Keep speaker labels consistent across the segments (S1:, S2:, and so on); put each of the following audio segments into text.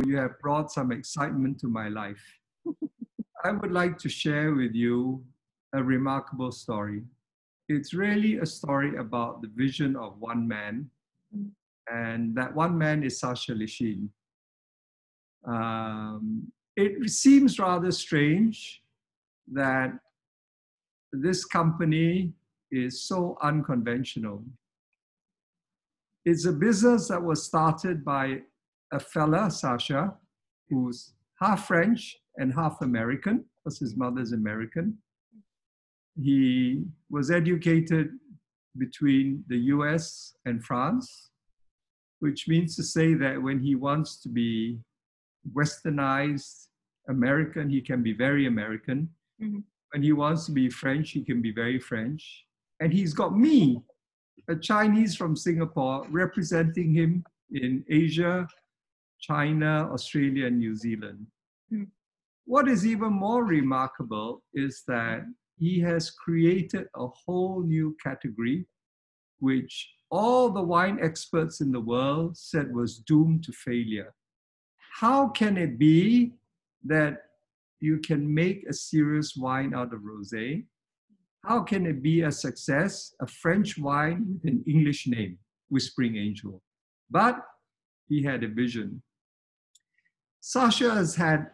S1: you have brought some excitement to my life. I would like to share with you a remarkable story. It's really a story about the vision of one man, and that one man is Sasha Lichine. Um, it seems rather strange that this company is so unconventional. It's a business that was started by a fella, Sasha, who's half French and half American, because his mother's American. He was educated between the US and France, which means to say that when he wants to be westernized American, he can be very American. Mm-hmm. When he wants to be French, he can be very French. And he's got me, a Chinese from Singapore, representing him in Asia, China, Australia, and New Zealand. Mm. What is even more remarkable is that he has created a whole new category, which all the wine experts in the world said was doomed to failure. How can it be that you can make a serious wine out of rosé? How can it be a success, a French wine with an English name, Whispering Angel? But he had a vision. Sasha has had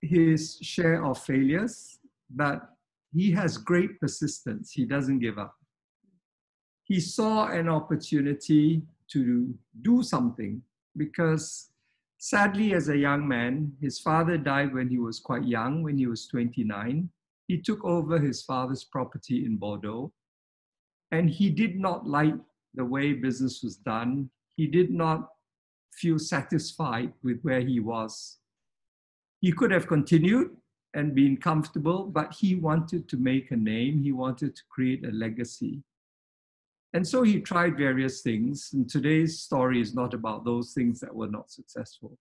S1: his share of failures, but he has great persistence. He doesn't give up. He saw an opportunity to do something because sadly, as a young man, his father died when he was quite young, when he was 29. He took over his father's property in Bordeaux, and he did not like the way business was done. He did not feel satisfied with where he was. He could have continued and been comfortable, but he wanted to make a name, he wanted to create a legacy. And so he tried various things, and today's story is not about those things that were not successful.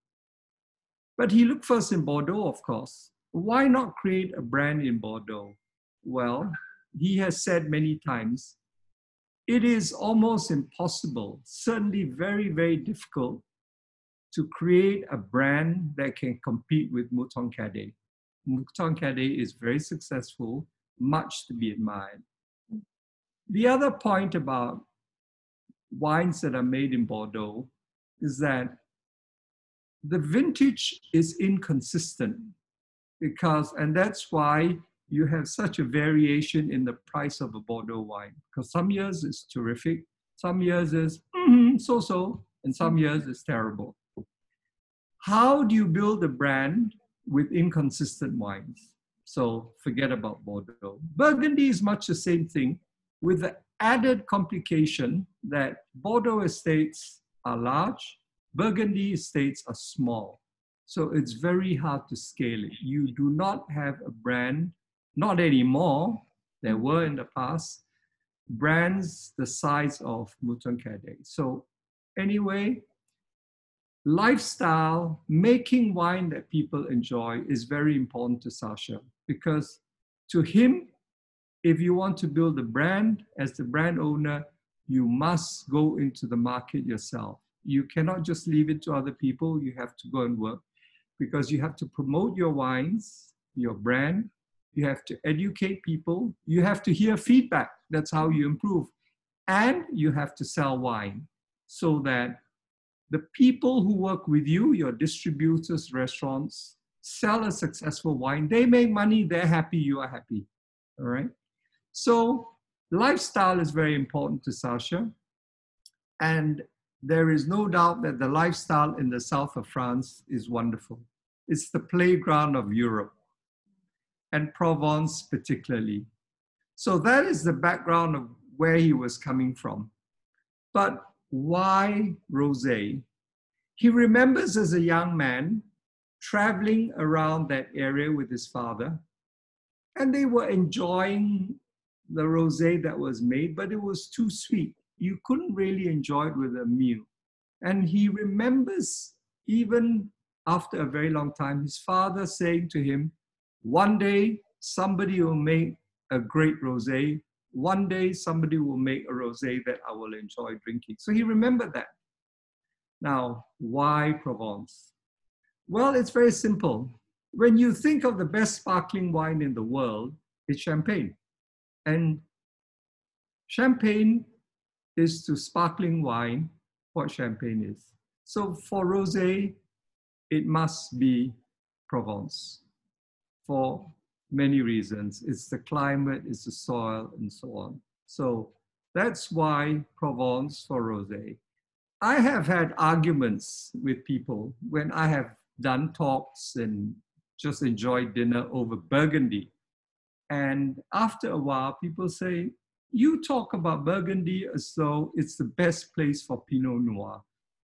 S1: But he looked first in Bordeaux, of course. Why not create a brand in Bordeaux? Well, he has said many times, it is almost impossible, certainly very, very difficult to create a brand that can compete with Mouton Cadet. Mouton Cadet is very successful, much to be admired. The other point about wines that are made in Bordeaux is that the vintage is inconsistent because, and that's why you have such a variation in the price of a Bordeaux wine. Because some years it's terrific, some years it's mm-hmm, so so, and some years it's terrible. How do you build a brand with inconsistent wines? So forget about Bordeaux. Burgundy is much the same thing with the added complication that Bordeaux estates are large, Burgundy estates are small. So it's very hard to scale it. You do not have a brand, not anymore, there were in the past, brands the size of Mouton Cadet. So anyway, lifestyle, making wine that people enjoy is very important to Sasha because to him, if you want to build a brand as the brand owner, you must go into the market yourself. You cannot just leave it to other people. You have to go and work because you have to promote your wines, your brand. You have to educate people. You have to hear feedback. That's how you improve. And you have to sell wine so that the people who work with you, your distributors, restaurants, sell a successful wine. They make money, they're happy, you are happy. All right. So, lifestyle is very important to Sasha. And there is no doubt that the lifestyle in the south of France is wonderful. It's the playground of Europe and Provence, particularly. So, that is the background of where he was coming from. But why rosé? He remembers as a young man traveling around that area with his father, and they were enjoying the rosé that was made, but it was too sweet. You couldn't really enjoy it with a meal. And he remembers, even after a very long time, his father saying to him, One day somebody will make a great rosé one day somebody will make a rosé that I will enjoy drinking. So he remembered that. Now, why Provence? Well, it's very simple. When you think of the best sparkling wine in the world, it's champagne. And champagne is to sparkling wine what champagne is. So for rosé, it must be Provence for many reasons. It's the climate, it's the soil, and so on. So that's why Provence for rosé. I have had arguments with people when I have done talks and just enjoyed dinner over Burgundy. And after a while, people say, You talk about Burgundy as though it's the best place for Pinot Noir.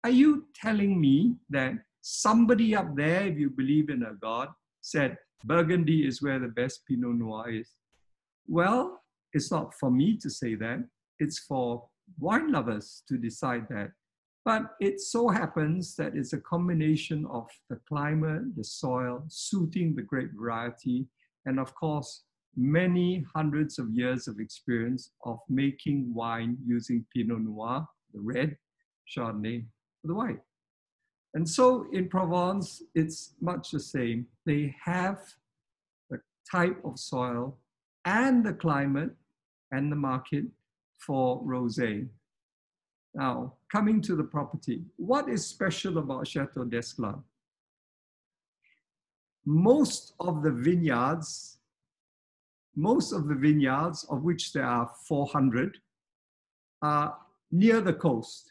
S1: Are you telling me that somebody up there, if you believe in a God, said Burgundy is where the best Pinot Noir is? Well, it's not for me to say that. It's for wine lovers to decide that. But it so happens that it's a combination of the climate, the soil, suiting the grape variety, and of course, many hundreds of years of experience of making wine using Pinot Noir, the red, Chardonnay, the white. And so in Provence, it's much the same. They have the type of soil and the climate and the market for rosé. Now, coming to the property, what is special about Chateau d'Esclans? Most of the vineyards, most of the vineyards, of which there are 400, are near the coast.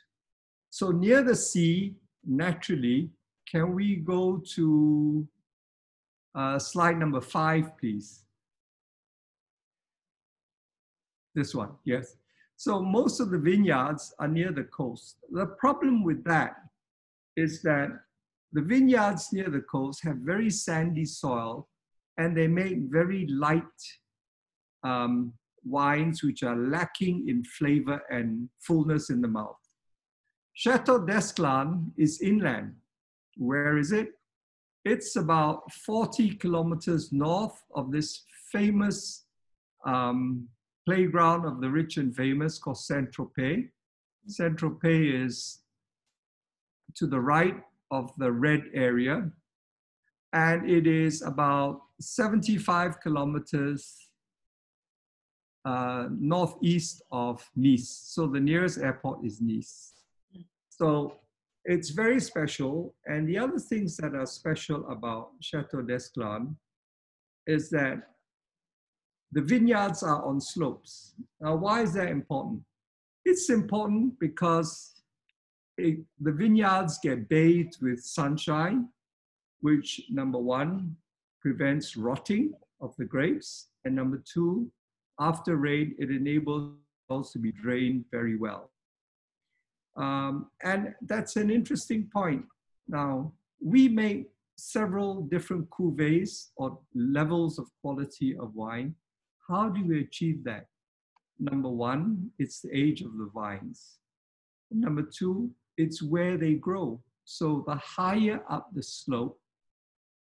S1: So near the sea, naturally, can we go to uh, slide number five, please? This one, yes. So most of the vineyards are near the coast. The problem with that is that the vineyards near the coast have very sandy soil and they make very light um, wines which are lacking in flavor and fullness in the mouth. Chateau d'Esclans is inland. Where is it? It's about 40 kilometers north of this famous um, playground of the rich and famous called Saint-Tropez. Saint-Tropez is to the right of the red area, and it is about 75 kilometers uh, northeast of Nice. So the nearest airport is Nice. So it's very special. And the other things that are special about Chateau d'Esclans is that the vineyards are on slopes. Now, why is that important? It's important because it, the vineyards get bathed with sunshine, which number one, prevents rotting of the grapes. And number two, after rain, it enables to be drained very well. Um, and that's an interesting point. Now, we make several different cuvées or levels of quality of wine. How do we achieve that? Number one, it's the age of the vines. Number two, it's where they grow. So the higher up the slope,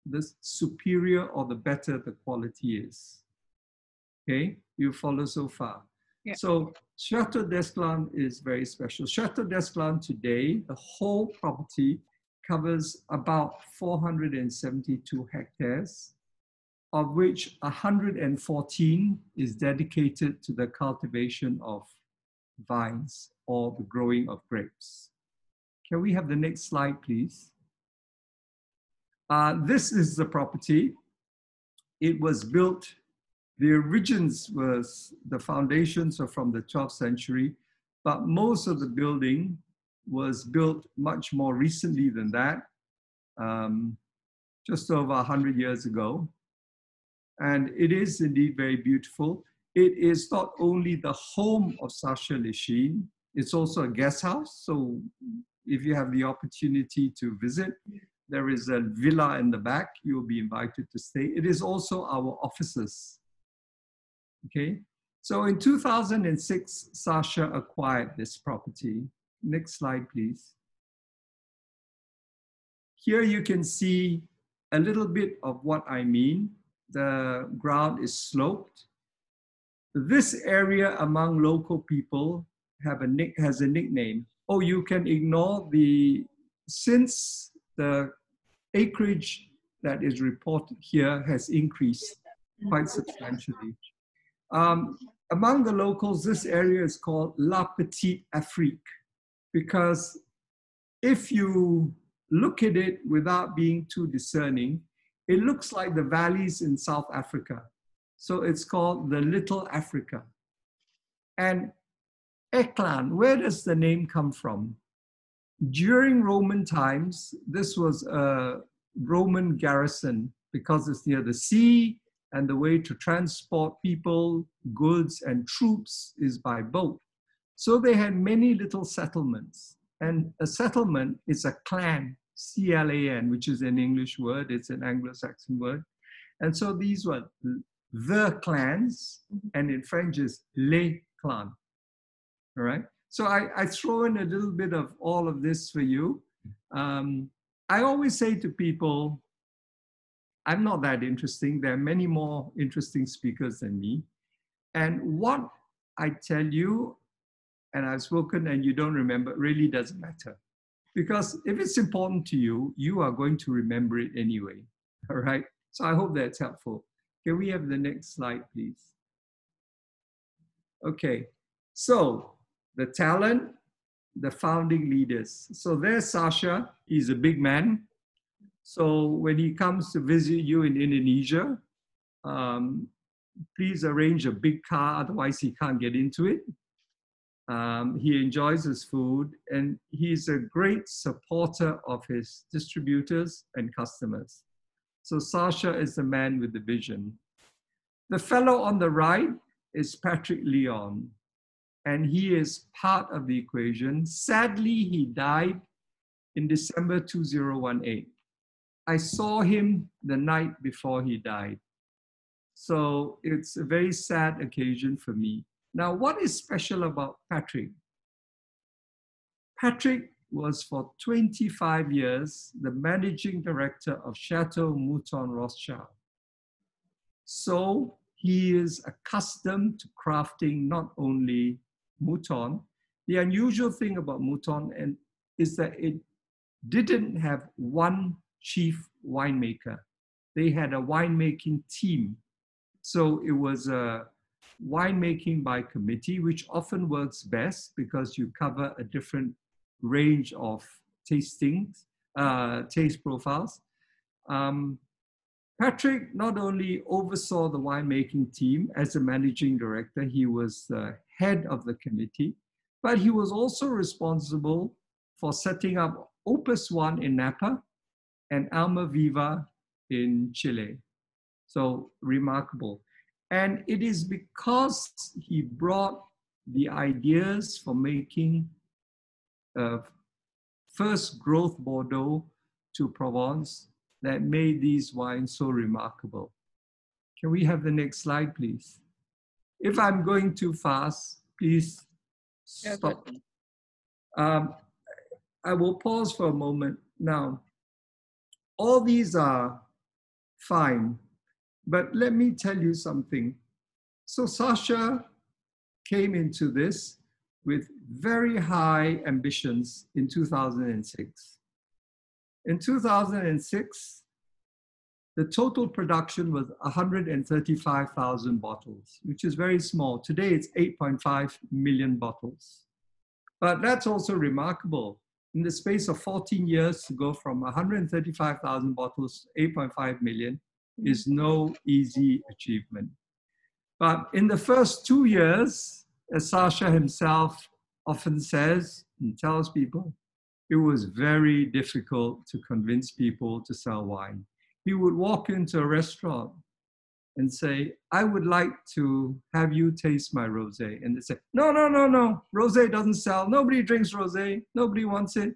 S1: the superior or the better the quality is. Okay, you follow so far. Yeah. So Chateau d'Esclans is very special. Chateau d'Esclans today, the whole property covers about 472 hectares of which 114 is dedicated to the cultivation of vines or the growing of grapes. Can we have the next slide, please? Uh, this is the property. It was built, the origins was, the foundations are from the 12th century, but most of the building was built much more recently than that, um, just over 100 years ago and it is indeed very beautiful. It is not only the home of Sasha Lichine, it's also a guest house. So if you have the opportunity to visit, there is a villa in the back. You will be invited to stay. It is also our offices. Okay. So in 2006, Sasha acquired this property. Next slide, please. Here you can see a little bit of what I mean the ground is sloped. This area among local people have a nick, has a nickname. Oh, you can ignore the, since the acreage that is reported here has increased quite substantially. Um, among the locals, this area is called La Petite Afrique because if you look at it without being too discerning, it looks like the valleys in South Africa. So it's called the Little Africa. And Esclans, where does the name come from? During Roman times, this was a Roman garrison because it's near the sea and the way to transport people, goods, and troops is by boat. So they had many little settlements. And a settlement is a clan, C L A N, which is an English word, it's an Anglo Saxon word. And so these were the clans, and in French is les clans. All right. So I, I throw in a little bit of all of this for you. Um, I always say to people, I'm not that interesting. There are many more interesting speakers than me. And what I tell you, and I've spoken and you don't remember, really doesn't matter. Because if it's important to you, you are going to remember it anyway. All right. So I hope that's helpful. Can we have the next slide, please? Okay. So the talent, the founding leaders. So there's Sasha. He's a big man. So when he comes to visit you in Indonesia, um, please arrange a big car, otherwise he can't get into it. Um, he enjoys his food and he's a great supporter of his distributors and customers. So Sasha is the man with the vision. The fellow on the right is Patrick Leon and he is part of the equation. Sadly, he died in December 2018. I saw him the night before he died. So it's a very sad occasion for me. Now, what is special about Patrick? Patrick was for 25 years the managing director of Chateau Mouton Rothschild. So he is accustomed to crafting not only Mouton. The unusual thing about Mouton and, is that it didn't have one chief winemaker. They had a winemaking team. So it was a winemaking by committee, which often works best because you cover a different range of tastings, uh, taste profiles. Um, Patrick not only oversaw the winemaking team as a managing director, he was the head of the committee, but he was also responsible for setting up Opus One in Napa and Alma Viva in Chile. So remarkable. And it is because he brought the ideas for making uh, first growth Bordeaux to Provence that made these wines so remarkable. Can we have the next slide, please? If I'm going too fast, please stop. Um, I will pause for a moment. Now, all these are fine, but let me tell you something. So Sasha came into this with very high ambitions in 2006. In 2006, the total production was 135,000 bottles, which is very small. Today it's 8.5 million bottles. But that's also remarkable. In the space of 14 years to go from 135,000 bottles to 8.5 million is no easy achievement. But in the first two years, as Sasha himself often says and tells people, it was very difficult to convince people to sell wine. He would walk into a restaurant and say, I would like to have you taste my rosé. And they say, no, no, no, no, rosé doesn't sell. Nobody drinks rosé. Nobody wants it.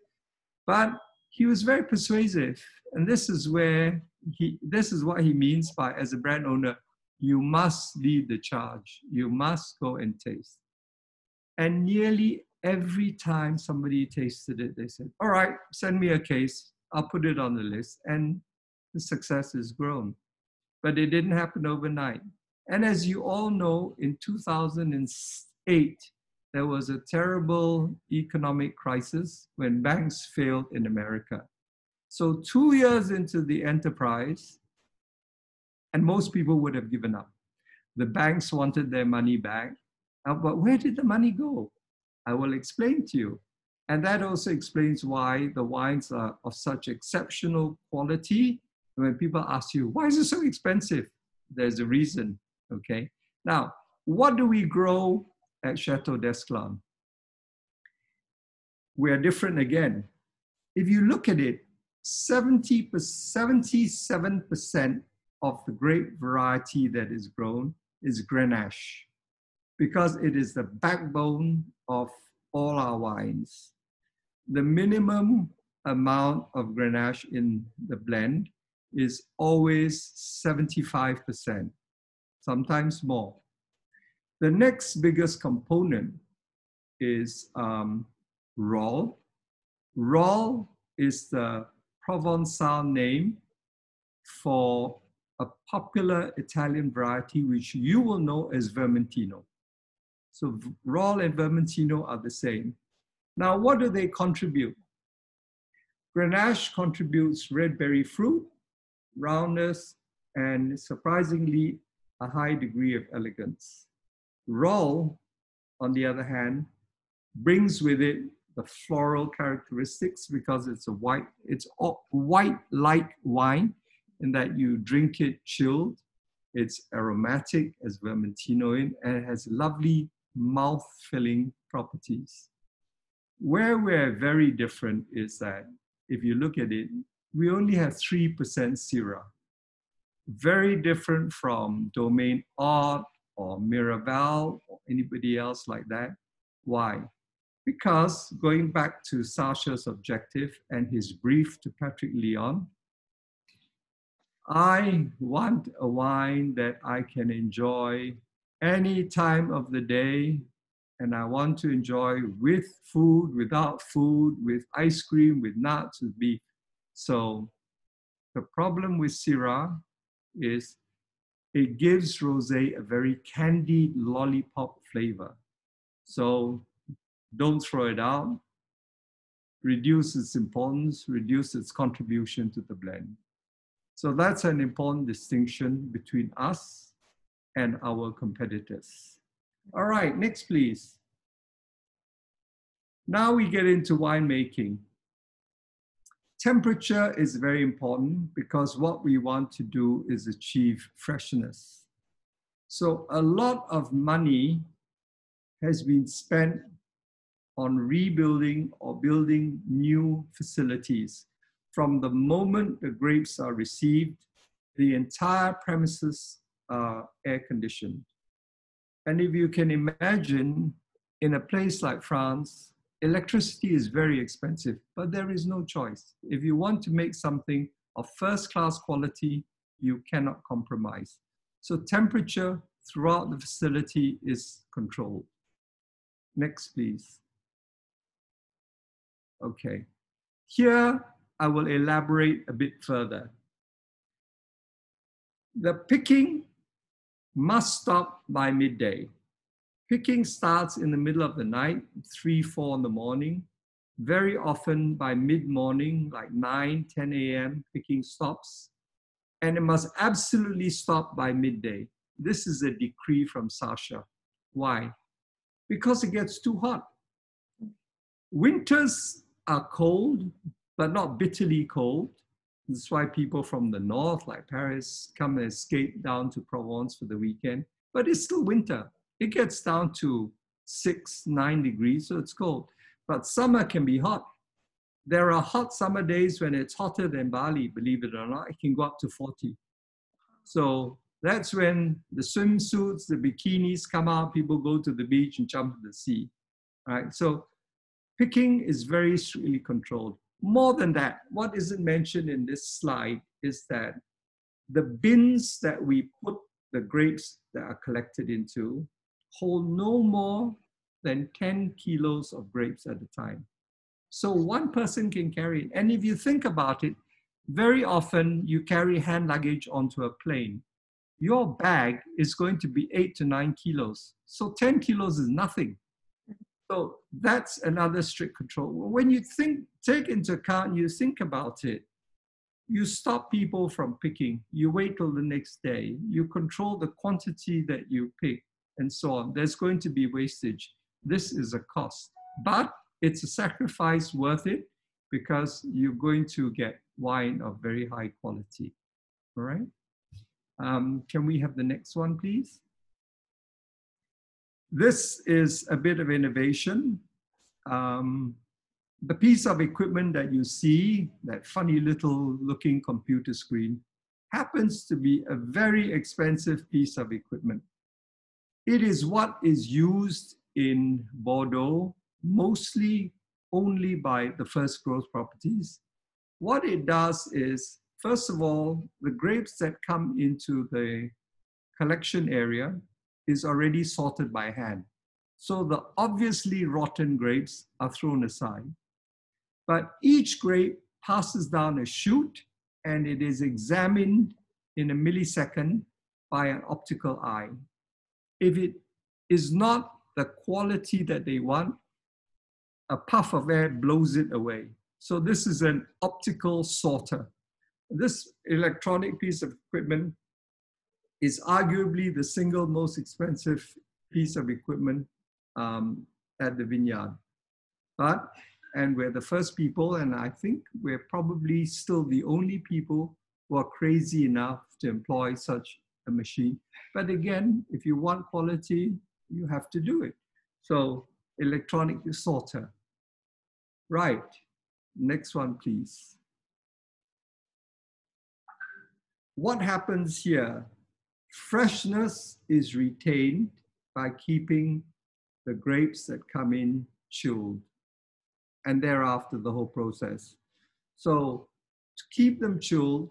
S1: But he was very persuasive. And this is where he, this is what he means by, as a brand owner, you must lead the charge. You must go and taste. And nearly every time somebody tasted it, they said, All right, send me a case. I'll put it on the list. And the success has grown. But it didn't happen overnight. And as you all know, in 2008, there was a terrible economic crisis when banks failed in America. So two years into the enterprise, and most people would have given up. The banks wanted their money back. Uh, but where did the money go? I will explain to you. And that also explains why the wines are of such exceptional quality. When people ask you, why is it so expensive? There's a reason, okay? Now, what do we grow at Chateau d'Esclans? We are different again. If you look at it, 70, 77% of the grape variety that is grown is Grenache because it is the backbone of all our wines. The minimum amount of Grenache in the blend is always 75%, sometimes more. The next biggest component is um. Rolle is the Provençal name for a popular Italian variety which you will know as Vermentino. So Rolle and Vermentino are the same. Now, what do they contribute? Grenache contributes red berry fruit, roundness, and surprisingly, a high degree of elegance. Rolle, on the other hand, brings with it the floral characteristics because it's a white, it's white light wine in that you drink it chilled. It's aromatic as Vermentino in, and it has lovely mouth-filling properties. Where we're very different is that if you look at it, we only have 3% Syrah. Very different from Domaine Ott or Miraval or anybody else like that. Why? Because going back to Sasha's objective and his brief to Patrick Leon, I want a wine that I can enjoy any time of the day and I want to enjoy with food, without food, with ice cream, with nuts, with beef. So the problem with Syrah is it gives rosé a very candied lollipop flavor. So don't throw it out. Reduce its importance, reduce its contribution to the blend. So that's an important distinction between us and our competitors. All right, next please. Now we get into winemaking. Temperature is very important because what we want to do is achieve freshness. So a lot of money has been spent on rebuilding or building new facilities. From the moment the grapes are received, the entire premises are air conditioned. And if you can imagine, in a place like France, electricity is very expensive, but there is no choice. If you want to make something of first class quality, you cannot compromise. So temperature throughout the facility is controlled. Next, please. Okay. Here, I will elaborate a bit further. The picking must stop by midday. Picking starts in the middle of the night, 3, 4 in the morning. Very often by mid-morning, like 9, 10 a.m., picking stops. And it must absolutely stop by midday. This is a decree from Sasha. Why? Because it gets too hot. Winters are cold, but not bitterly cold. That's why people from the north, like Paris, come and escape down to Provence for the weekend. But it's still winter. It gets down to six, nine degrees, so it's cold. But summer can be hot. There are hot summer days when it's hotter than Bali, believe it or not. It can go up to 40. So that's when the swimsuits, the bikinis come out, people go to the beach and jump in the sea. Right? So picking is very strictly controlled. More than that, what isn't mentioned in this slide is that the bins that we put the grapes that are collected into hold no more than 10 kilos of grapes at a time. So one person can carry it. And if you think about it, very often you carry hand luggage onto a plane. Your bag is going to be eight to nine kilos. So 10 kilos is nothing. So that's another strict control. When you think, take into account, you think about it, you stop people from picking. You wait till the next day. You control the quantity that you pick and so on. There's going to be wastage. This is a cost, but it's a sacrifice worth it because you're going to get wine of very high quality. All right. Um, can we have the next one, please? This is a bit of innovation. Um, the piece of equipment that you see, that funny little looking computer screen, happens to be a very expensive piece of equipment. It is what is used in Bordeaux, mostly only by the first growth properties. What it does is, first of all, the grapes that come into the collection area is already sorted by hand. So the obviously rotten grapes are thrown aside. But each grape passes down a chute and it is examined in a millisecond by an optical eye. If it is not the quality that they want, a puff of air blows it away. So this is an optical sorter. This electronic piece of equipment is arguably the single most expensive piece of equipment um, at the vineyard. But and we're the first people, and I think we're probably still the only people who are crazy enough to employ such a machine. But again, if you want quality, you have to do it. So electronic sorter. Right, next one, please. What happens here? Freshness is retained by keeping the grapes that come in chilled and thereafter the whole process. So to keep them chilled,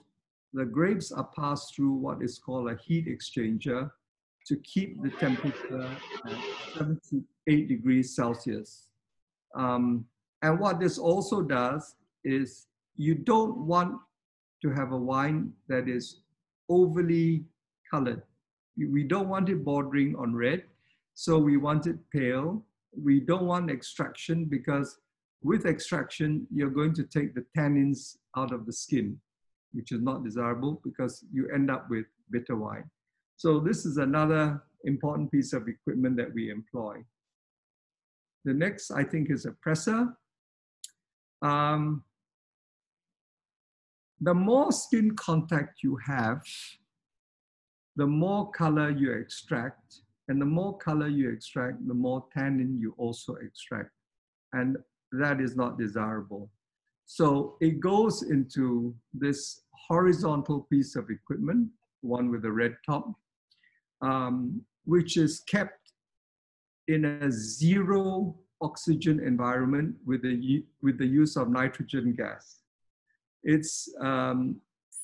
S1: the grapes are passed through what is called a heat exchanger to keep the temperature at 78 degrees Celsius. Um, and what this also does is you don't want to have a wine that is overly colored. We don't want it bordering on red, so we want it pale. We don't want extraction because with extraction, you're going to take the tannins out of the skin, which is not desirable because you end up with bitter wine. So this is another important piece of equipment that we employ. The next, I think, is a presser. Um, the more skin contact you have, the more color you extract, and the more color you extract, the more tannin you also extract. And that is not desirable. So it goes into this horizontal piece of equipment, one with a red top, um, which is kept in a zero oxygen environment with the, with the use of nitrogen gas. It's um,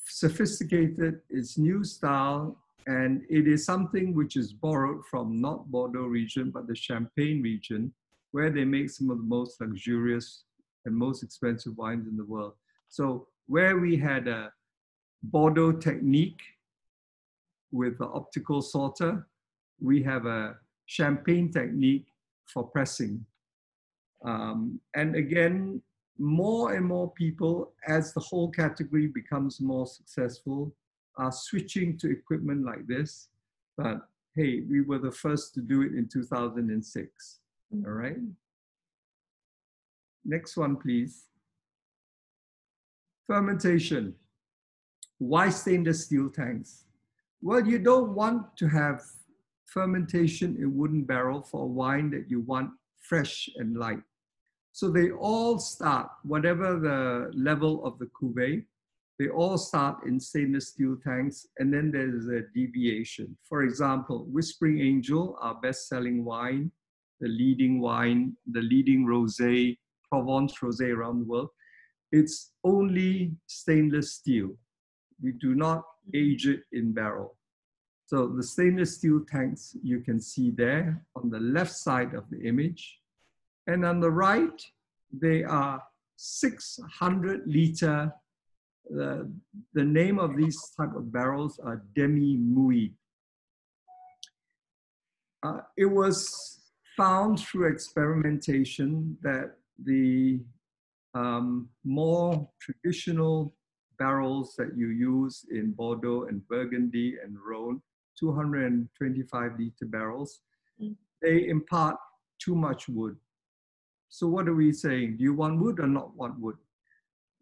S1: sophisticated, it's new style, and it is something which is borrowed from not Bordeaux region, but the Champagne region, where they make some of the most luxurious and most expensive wines in the world. So where we had a Bordeaux technique with the optical sorter, we have a champagne technique for pressing. Um, and again, more and more people, as the whole category becomes more successful, are switching to equipment like this. But hey, we were the first to do it in 2006. Mm. All right. Next one, please. Fermentation. Why stainless steel tanks? Well, you don't want to have fermentation in wooden barrel for a wine that you want fresh and light. So they all start, whatever the level of the cuvee, they all start in stainless steel tanks, and then there's a deviation. For example, Whispering Angel, our best-selling wine, the leading wine, the leading rosé, Provence rosé around the world. It's only stainless steel. We do not age it in barrel. So the stainless steel tanks you can see there on the left side of the image. And on the right, they are 600 liter. Uh, the name of these type of barrels are demi-muid. Uh, it was found through experimentation that the um, more traditional barrels that you use in Bordeaux and Burgundy and Rhone, 225 liter barrels, mm. they impart too much wood. So what are we saying? Do you want wood or not want wood?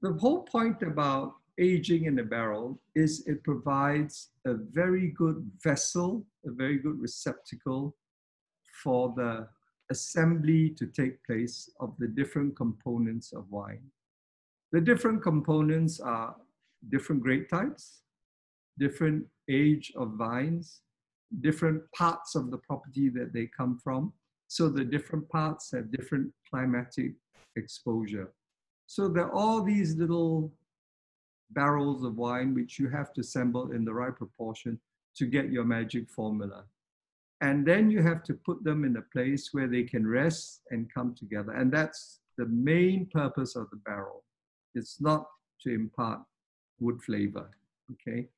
S1: The whole point about aging in a barrel is it provides a very good vessel, a very good receptacle for the assembly to take place of the different components of wine. The different components are different grape types, different age of vines, different parts of the property that they come from. So the different parts have different climatic exposure. So there are all these little barrels of wine which you have to assemble in the right proportion to get your magic formula. And then you have to put them in a place where they can rest and come together. And that's the main purpose of the barrel. It's not to impart wood flavor, okay?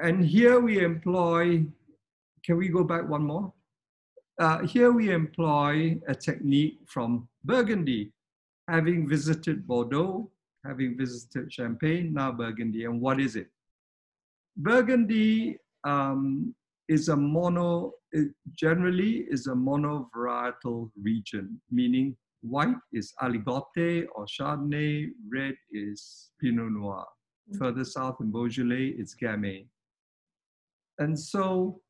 S1: And here we employ, can we go back one more? Uh, here we employ a technique from Burgundy, having visited Bordeaux, having visited Champagne, now Burgundy. And what is it? Burgundy um, is a mono, it generally is a monovarietal region, meaning white is Aligoté or Chardonnay, red is Pinot Noir. Mm-hmm. Further south in Beaujolais, it's Gamay. And so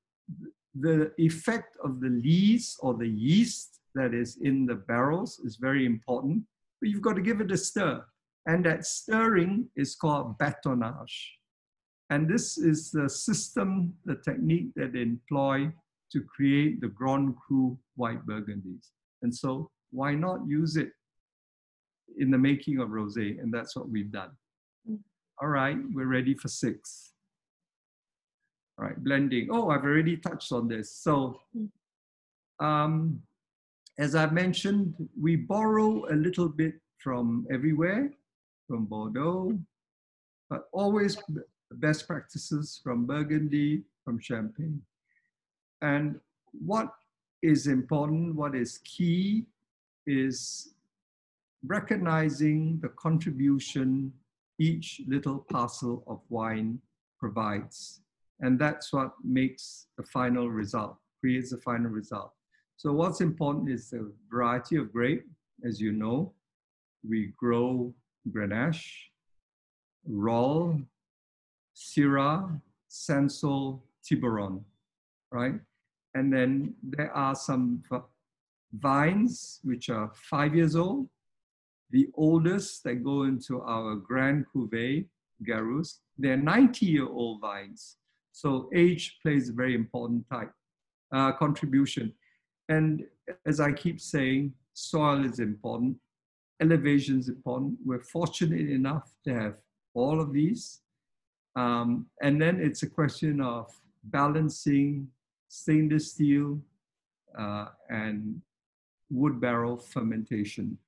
S1: the effect of the lees or the yeast that is in the barrels is very important, but you've got to give it a stir. And that stirring is called batonnage. And this is the system, the technique that they employ to create the Grand Cru white burgundies. And so why not use it in the making of rosé? And that's what we've done. Mm. All right, we're ready for six. All right, blending. Oh, I've already touched on this. So mm. um, as I mentioned, we borrow a little bit from everywhere, from Bordeaux, but always best practices from Burgundy, from Champagne. And what is important, what is key, is recognizing the contribution each little parcel of wine provides. And that's what makes the final result, creates the final result. So what's important is the variety of grape. As you know, we grow Grenache, Rolle, Syrah, Cinsault, Tibouren, right? And then there are some vines which are five years old. The oldest that go into our Grand Cuvée, Garrus, they're 90 year old vines. So age plays a very important type uh, contribution. And as I keep saying, soil is important, elevation is important. We're fortunate enough to have all of these. Um, and then it's a question of balancing stainless steel uh, and wood barrel fermentation.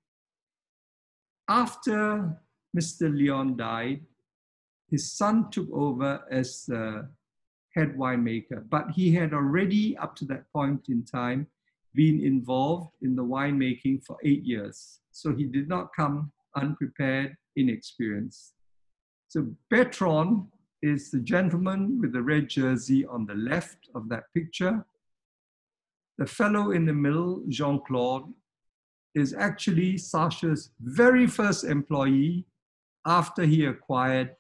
S1: After Mr. Leon died, his son took over as the head winemaker, but he had already, up to that point in time, been involved in the winemaking for eight years. So he did not come unprepared, inexperienced. So Bertrand is the gentleman with the red jersey on the left of that picture. The fellow in the middle, Jean-Claude, is actually Sasha's very first employee after he acquired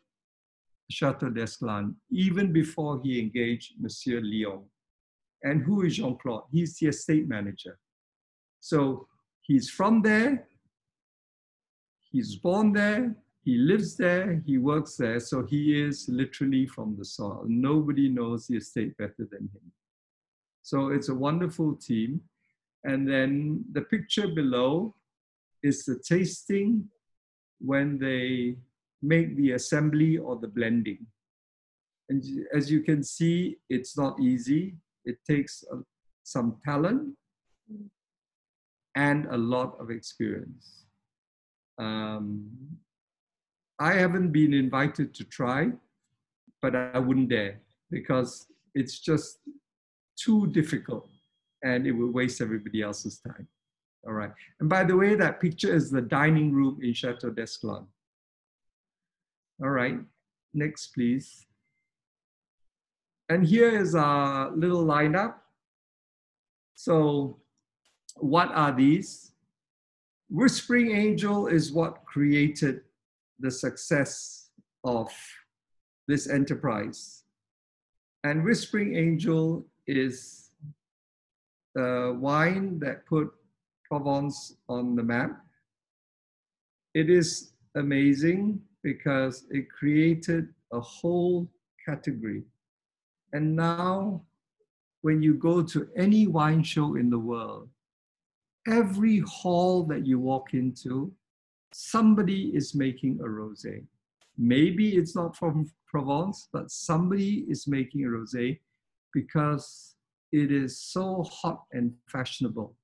S1: Chateau d'Esclans, even before he engaged Monsieur Leon. And who is Jean-Claude? He's the estate manager. So he's from there, he's born there, he lives there, he works there, so he is literally from the soil. Nobody knows the estate better than him. So it's a wonderful team. And then the picture below is the tasting when they make the assembly or the blending. And as you can see, it's not easy. It takes uh, some talent and a lot of experience. Um, I haven't been invited to try, but I wouldn't dare because it's just too difficult and it would waste everybody else's time. All right. And by the way, that picture is the dining room in Chateau d'Esclans. All right, next please. And here is our little lineup. So what are these? Whispering Angel is what created the success of this enterprise. And Whispering Angel is the wine that put Provence on the map. It is amazing because it created a whole category. And now, when you go to any wine show in the world, every hall that you walk into, somebody is making a rosé. Maybe it's not from Provence, but somebody is making a rosé because it is so hot and fashionable.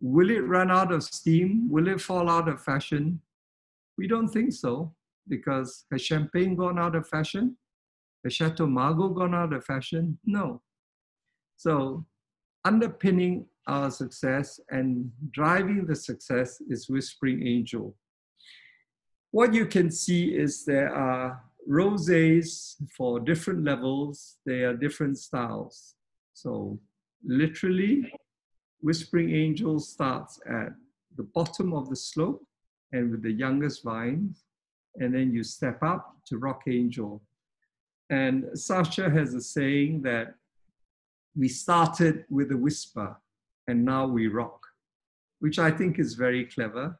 S1: Will it run out of steam? Will it fall out of fashion? We don't think so because has champagne gone out of fashion? Has Chateau Margaux gone out of fashion? No. So underpinning our success and driving the success is Whispering Angel. What you can see is there are rosés for different levels, they are different styles. So literally, Whispering Angel starts at the bottom of the slope and with the youngest vines, and then you step up to Rock Angel. And Sacha has a saying that we started with a whisper and now we rock, which I think is very clever.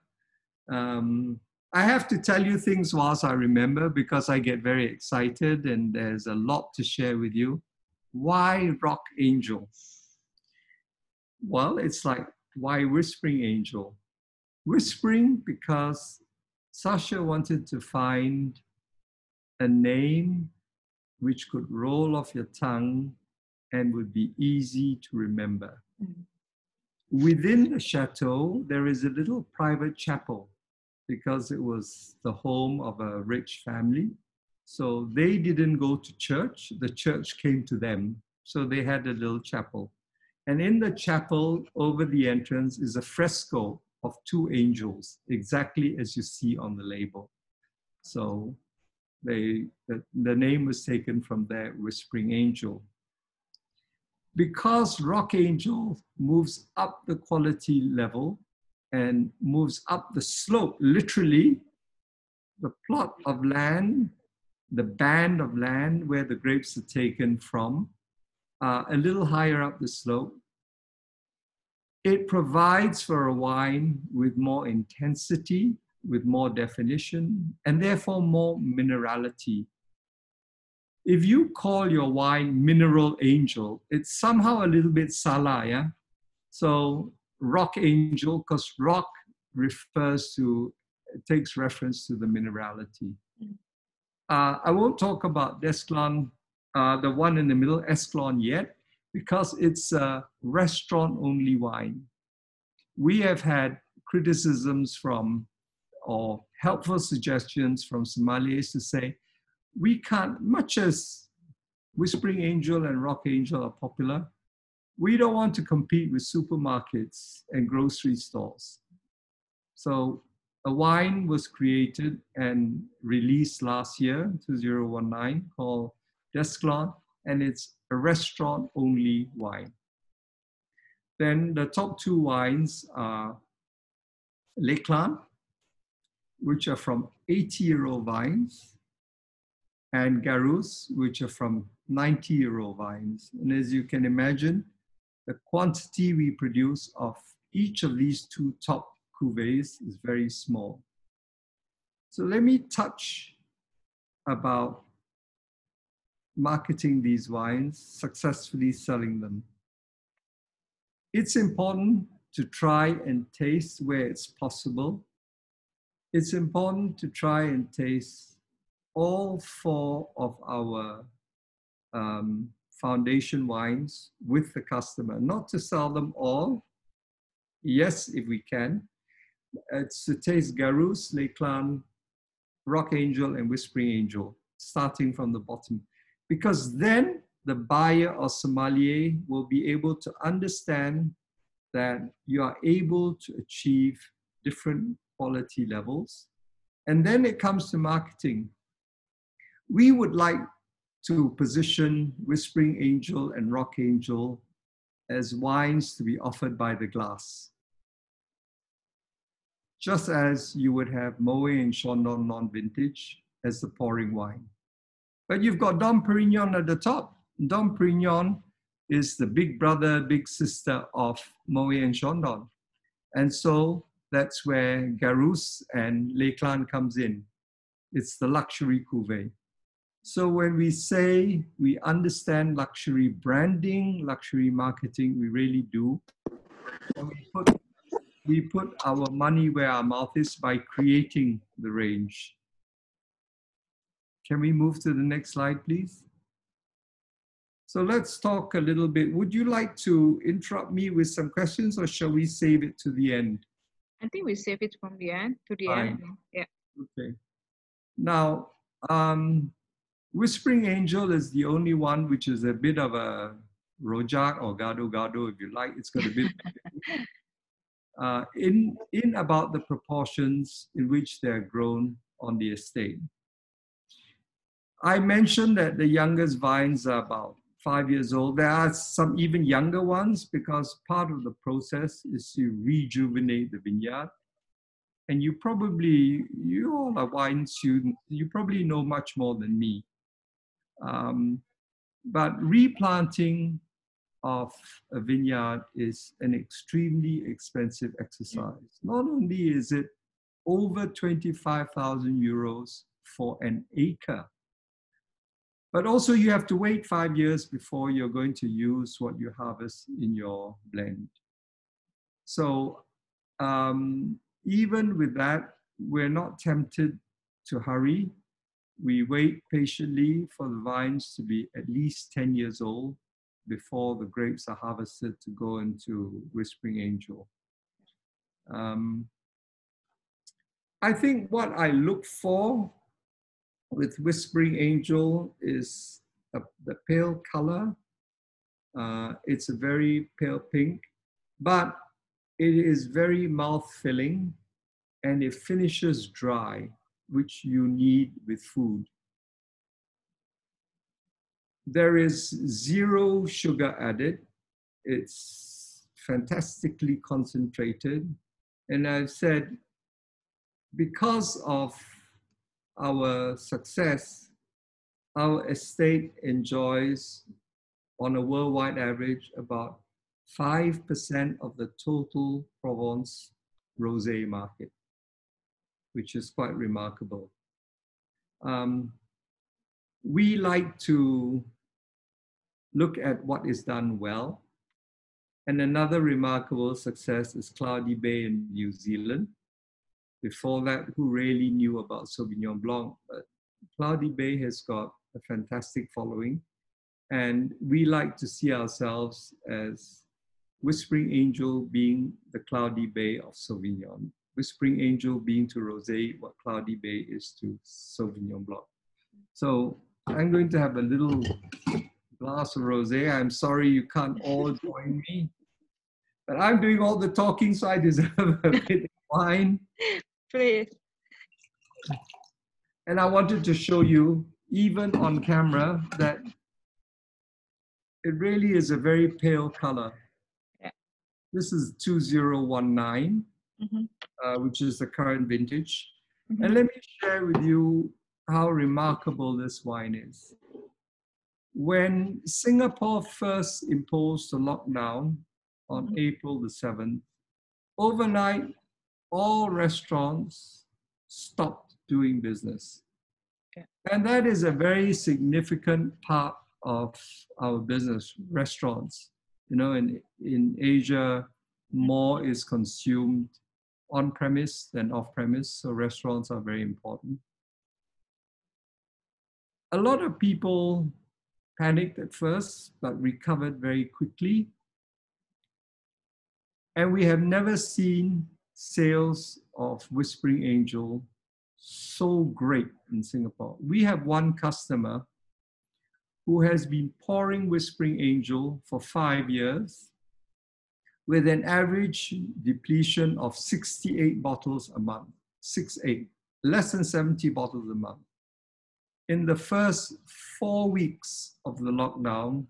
S1: Um, I have to tell you things whilst I remember because I get very excited and there's a lot to share with you. Why Rock Angel? Well, it's like, why Whispering Angel? Whispering because Sacha wanted to find a name which could roll off your tongue and would be easy to remember. Mm. Within the chateau, there is a little private chapel because it was the home of a rich family. So they didn't go to church, the church came to them. So they had a little chapel. And in the chapel, over the entrance, is a fresco of two angels, exactly as you see on the label. So they, the, the name was taken from that whispering angel because Rock Angel moves up the quality level and moves up the slope, literally, the plot of land, the band of land where the grapes are taken from, uh, a little higher up the slope. It provides for a wine with more intensity, with more definition, and therefore more minerality if you call your wine mineral angel, it's somehow a little bit salah, yeah? So rock angel, because rock refers to, takes reference to the minerality. Uh, I won't talk about d'Esclans, uh, the one in the middle, Esclans yet, because it's a restaurant only wine. We have had criticisms from or helpful suggestions from sommeliers to say, we can't, much as Whispering Angel and Rock Angel are popular, we don't want to compete with supermarkets and grocery stores. So a wine was created and released last year, 2019, called d'Esclans, and it's a restaurant only wine. Then the top two wines are Les Clans, which are from 80 year old vines, and Garrus, which are from 90 year old vines. And as you can imagine, the quantity we produce of each of these two top cuvées is very small. So let me touch about marketing these wines, successfully selling them. It's important to try and taste where it's possible. It's important to try and taste all four of our um, foundation wines with the customer, not to sell them all. Yes, if we can. It's to taste Garrus, Les Clans, Rock Angel, and Whispering Angel, starting from the bottom. Because then the buyer or sommelier will be able to understand that you are able to achieve different quality levels. And then it comes to marketing We would like to position Whispering Angel and Rock Angel as wines to be offered by the glass. Just as you would have Moet and Chandon non-vintage as the pouring wine. But you've got Dom Perignon at the top. Dom Perignon is the big brother, big sister of Moet and Chandon. And so that's where Garrus and Les Clans comes in. It's the luxury cuvee. So when we say we understand luxury branding, luxury marketing, we really do. We put, we put our money where our mouth is by creating the range. Can we move to the next slide, please? So let's talk a little bit. Would you like to interrupt me with some questions or shall we save it to the end?
S2: I think we save it from the end to the
S1: Fine.
S2: end. Yeah.
S1: Okay. Now, um, Whispering Angel is the only one which is a bit of a rojak or gado gado, if you like. It's got a bit uh, in in about the proportions in which they're grown on the estate. I mentioned that the youngest vines are about five years old. There are some even younger ones because part of the process is to rejuvenate the vineyard. And you probably, you all are wine students, you probably know much more than me. Um, but replanting of a vineyard is an extremely expensive exercise. Not only is it over 25,000 euros for an acre, but also you have to wait five years before you're going to use what you harvest in your blend. So um, even with that, we're not tempted to hurry. We wait patiently for the vines to be at least 10 years old before the grapes are harvested to go into Whispering Angel. Um, I think what I look for with Whispering Angel is a, the pale color. Uh, it's a very pale pink, but it is very mouth filling and it finishes dry, which you need with food. There is zero sugar added. It's fantastically concentrated. And I've said, because of our success, our estate enjoys, on a worldwide average, about 5% of the total Provence rosé market, which is quite remarkable. Um, we like to look at what is done well. And another remarkable success is Cloudy Bay in New Zealand. Before that, who really knew about Sauvignon Blanc? But Cloudy Bay has got a fantastic following. And we like to see ourselves as Whispering Angel being the Cloudy Bay of Sauvignon. Whispering Angel being to Rosé what Cloudy Bay is to Sauvignon Blanc. So I'm going to have a little glass of rosé. I'm sorry you can't all join me, but I'm doing all the talking, so I deserve a bit of wine.
S2: Please.
S1: And I wanted to show you, even on camera, that it really is a very pale color.
S2: Yeah.
S1: This is 2019,
S2: Mhm.
S1: uh, which is the current vintage.
S2: Mhm.
S1: And let me share with you how remarkable this wine is. When Singapore first imposed the lockdown on
S2: Mhm.
S1: April the 7th, overnight, all restaurants stopped doing business. And that is a very significant part of our business, restaurants. You know, in, in Asia, mm-hmm. more is consumed on premise than off premise, so restaurants are very important. A lot of people panicked at first, but recovered very quickly. And we have never seen sales of Whispering Angel so great in Singapore. We have one customer who has been pouring Whispering Angel for five years with an average depletion of 68 bottles a month, six eight, less than 70 bottles a month. in the first four weeks of the lockdown,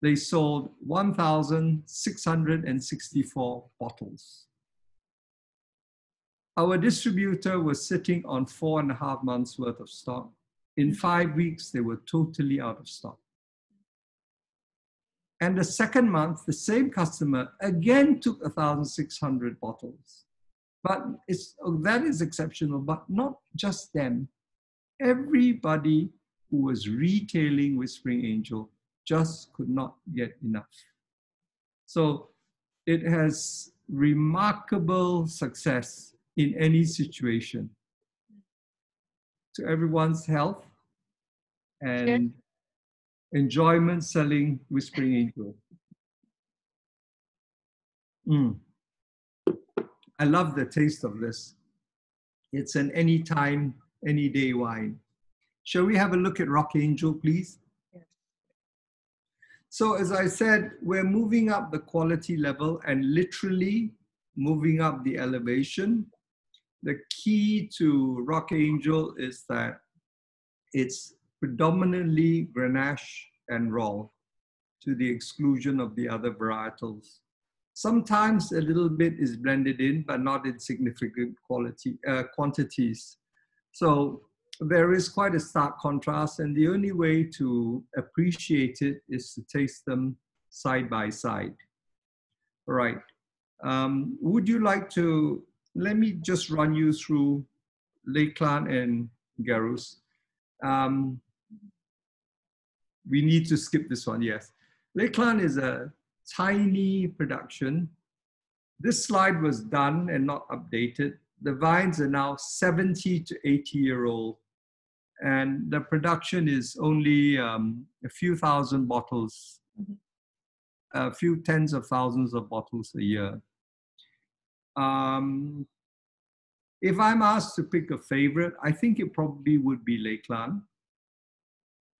S1: they sold 1,664 bottles. Our distributor was sitting on four and a half months worth of stock. In five weeks, they were totally out of stock. And the second month, the same customer again took 1,600 bottles. But it's, oh, that is exceptional, but not just them. Everybody who was retailing Whispering Angel just could not get enough. So it has remarkable success in any situation to everyone's health and enjoyment selling Whispering Angel. Mm. I love the taste of this. It's an anytime, any day wine. Shall we have a look at Rock Angel, please?
S2: Yes.
S1: So, as I said, we're moving up the quality level and literally moving up the elevation. The key to Rock Angel is that it's predominantly Grenache and Rolle to the exclusion of the other varietals. Sometimes a little bit is blended in, but not in significant quality, uh, quantities. So there is quite a stark contrast, and the only way to appreciate it is to taste them side by side. All right. Um, would you like to, let me just run you through Les Clans and Garrus. Um, we need to skip this one, yes. Les Clans is a tiny production. This slide was done and not updated. The vines are now 70 to 80 year old and the production is only um, a few thousand bottles,
S2: Mhm.
S1: a few tens of thousands of bottles a year. Um, if I'm asked to pick a favorite, I think it probably would be Les Clans.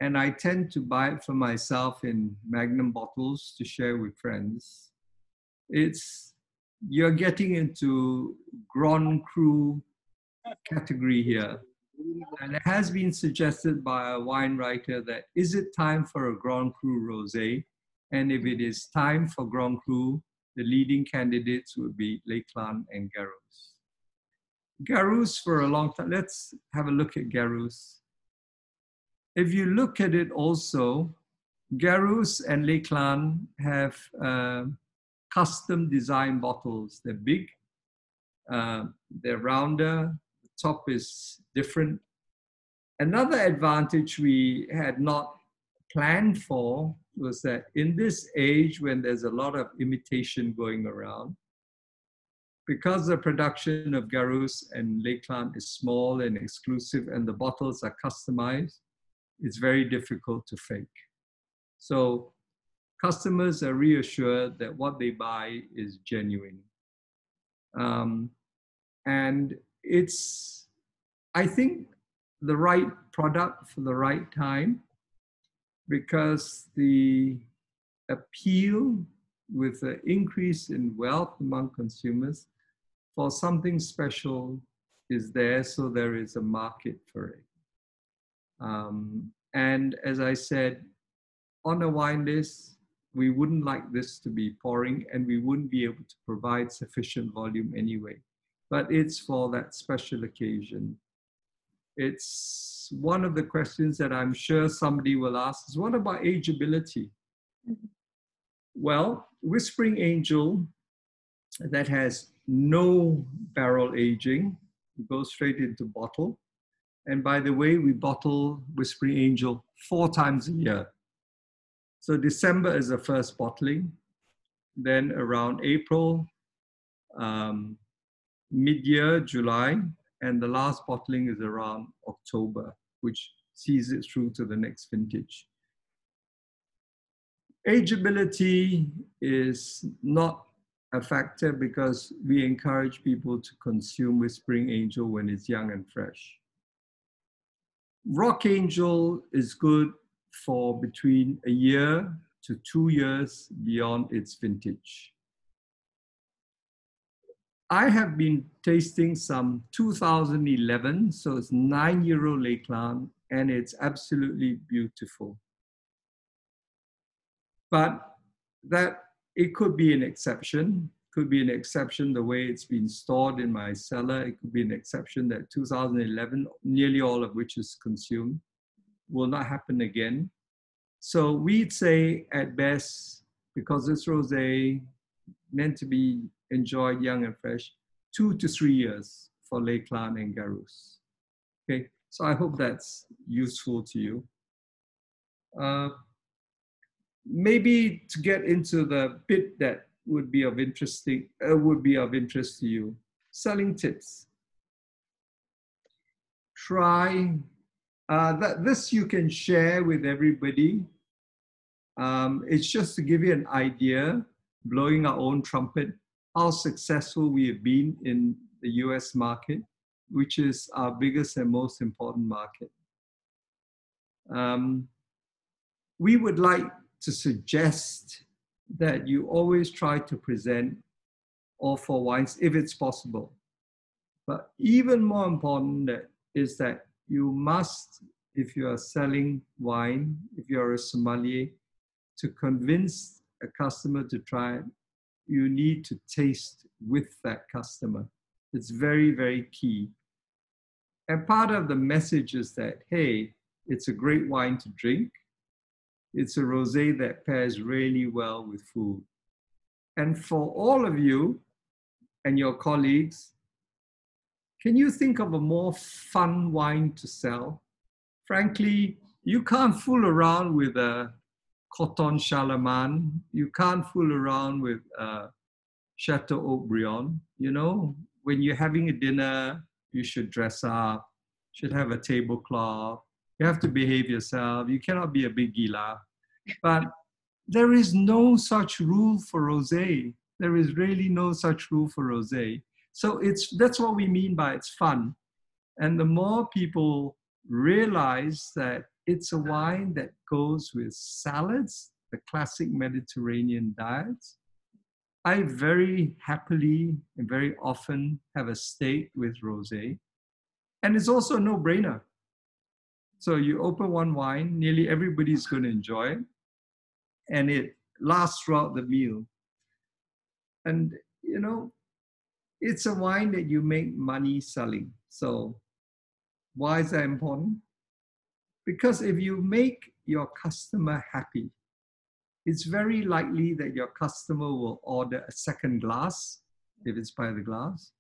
S1: And I tend to buy it for myself in magnum bottles to share with friends. It's you're getting into Grand Cru category here. And it has been suggested by a wine writer that is it time for a Grand Cru rosé? And if it is time for Grand Cru, the leading candidates would be Les and Garrus. Garrus for a long time. Let's have a look at Garrus. If you look at it also, Garrus and Les have uh, custom design bottles. They're big, uh, they're rounder, the top is different. Another advantage we had not planned for was that in this age when there's a lot of imitation going around, because the production of Garrus and Les Clans is small and exclusive and the bottles are customized, it's very difficult to fake. So customers are reassured that what they buy is genuine. Um, and it's, I think, the right product for the right time because the appeal with the increase in wealth among consumers for something special is there, so there is a market for it. Um, and as I said, on a wine list, we wouldn't like this to be pouring and we wouldn't be able to provide sufficient volume anyway. But it's for that special occasion. It's one of the questions that I'm sure somebody will ask is what about ageability?
S2: Mhm.
S1: Well, Whispering Angel that has no barrel aging goes straight into bottle. And by the way, we bottle Whispering Angel four times a year. So December is the first bottling. Then around April, um, mid-year, July, and the last bottling is around October, which sees it through to the next vintage. Ageability is not a factor because we encourage people to consume Whispering Angel when it's young and fresh. Rock Angel is good for between a year to two years beyond its vintage. I have been tasting some 2011, so it's nine year old Les Clans and it's absolutely beautiful. But that it could be an exception, could be an exception the way it's been stored in my cellar. It could be an exception that 2011, nearly all of which is consumed, will not happen again. So we'd say at best, because this rosé meant to be enjoyed young and fresh, two to three years for Les Clans and Garrus. Okay, so I hope that's useful to you. Uh, maybe to get into the bit that would be of interesting uh, would be of interest to you, selling tips. Try uh, that. This you can share with everybody. Um, it's just to give you an idea, blowing our own trumpet, how successful we have been in the US market, which is our biggest and most important market. Um, we would like to suggest that you always try to present all four wines if it's possible. But even more important is that you must, if you are selling wine, if you're a sommelier, to convince a customer to try you need to taste with that customer. It's very, very key. And part of the message is that, hey, it's a great wine to drink. It's a rosé that pairs really well with food. And for all of you and your colleagues, can you think of a more fun wine to sell? Frankly, you can't fool around with a Corton Charlemagne. You can't fool around with uh, Chateau Haut-Brion. You know, when you're having a dinner, you should dress up, should have a tablecloth. You have to behave yourself. You cannot be a big gila. But there is no such rule for rosé. There is really no such rule for rosé. So it's that's what we mean by it's fun. And the more people realize that it's a wine that goes with salads, the classic Mediterranean diets. I very happily and very often have a steak with rosé. And it's also a no-brainer. So you open one wine, nearly everybody's going to enjoy it and it lasts throughout the meal. And, you know, it's a wine that you make money selling. So, why is that important? Because if you make your customer happy, it's very likely that your customer will order a second glass if it's by the glass,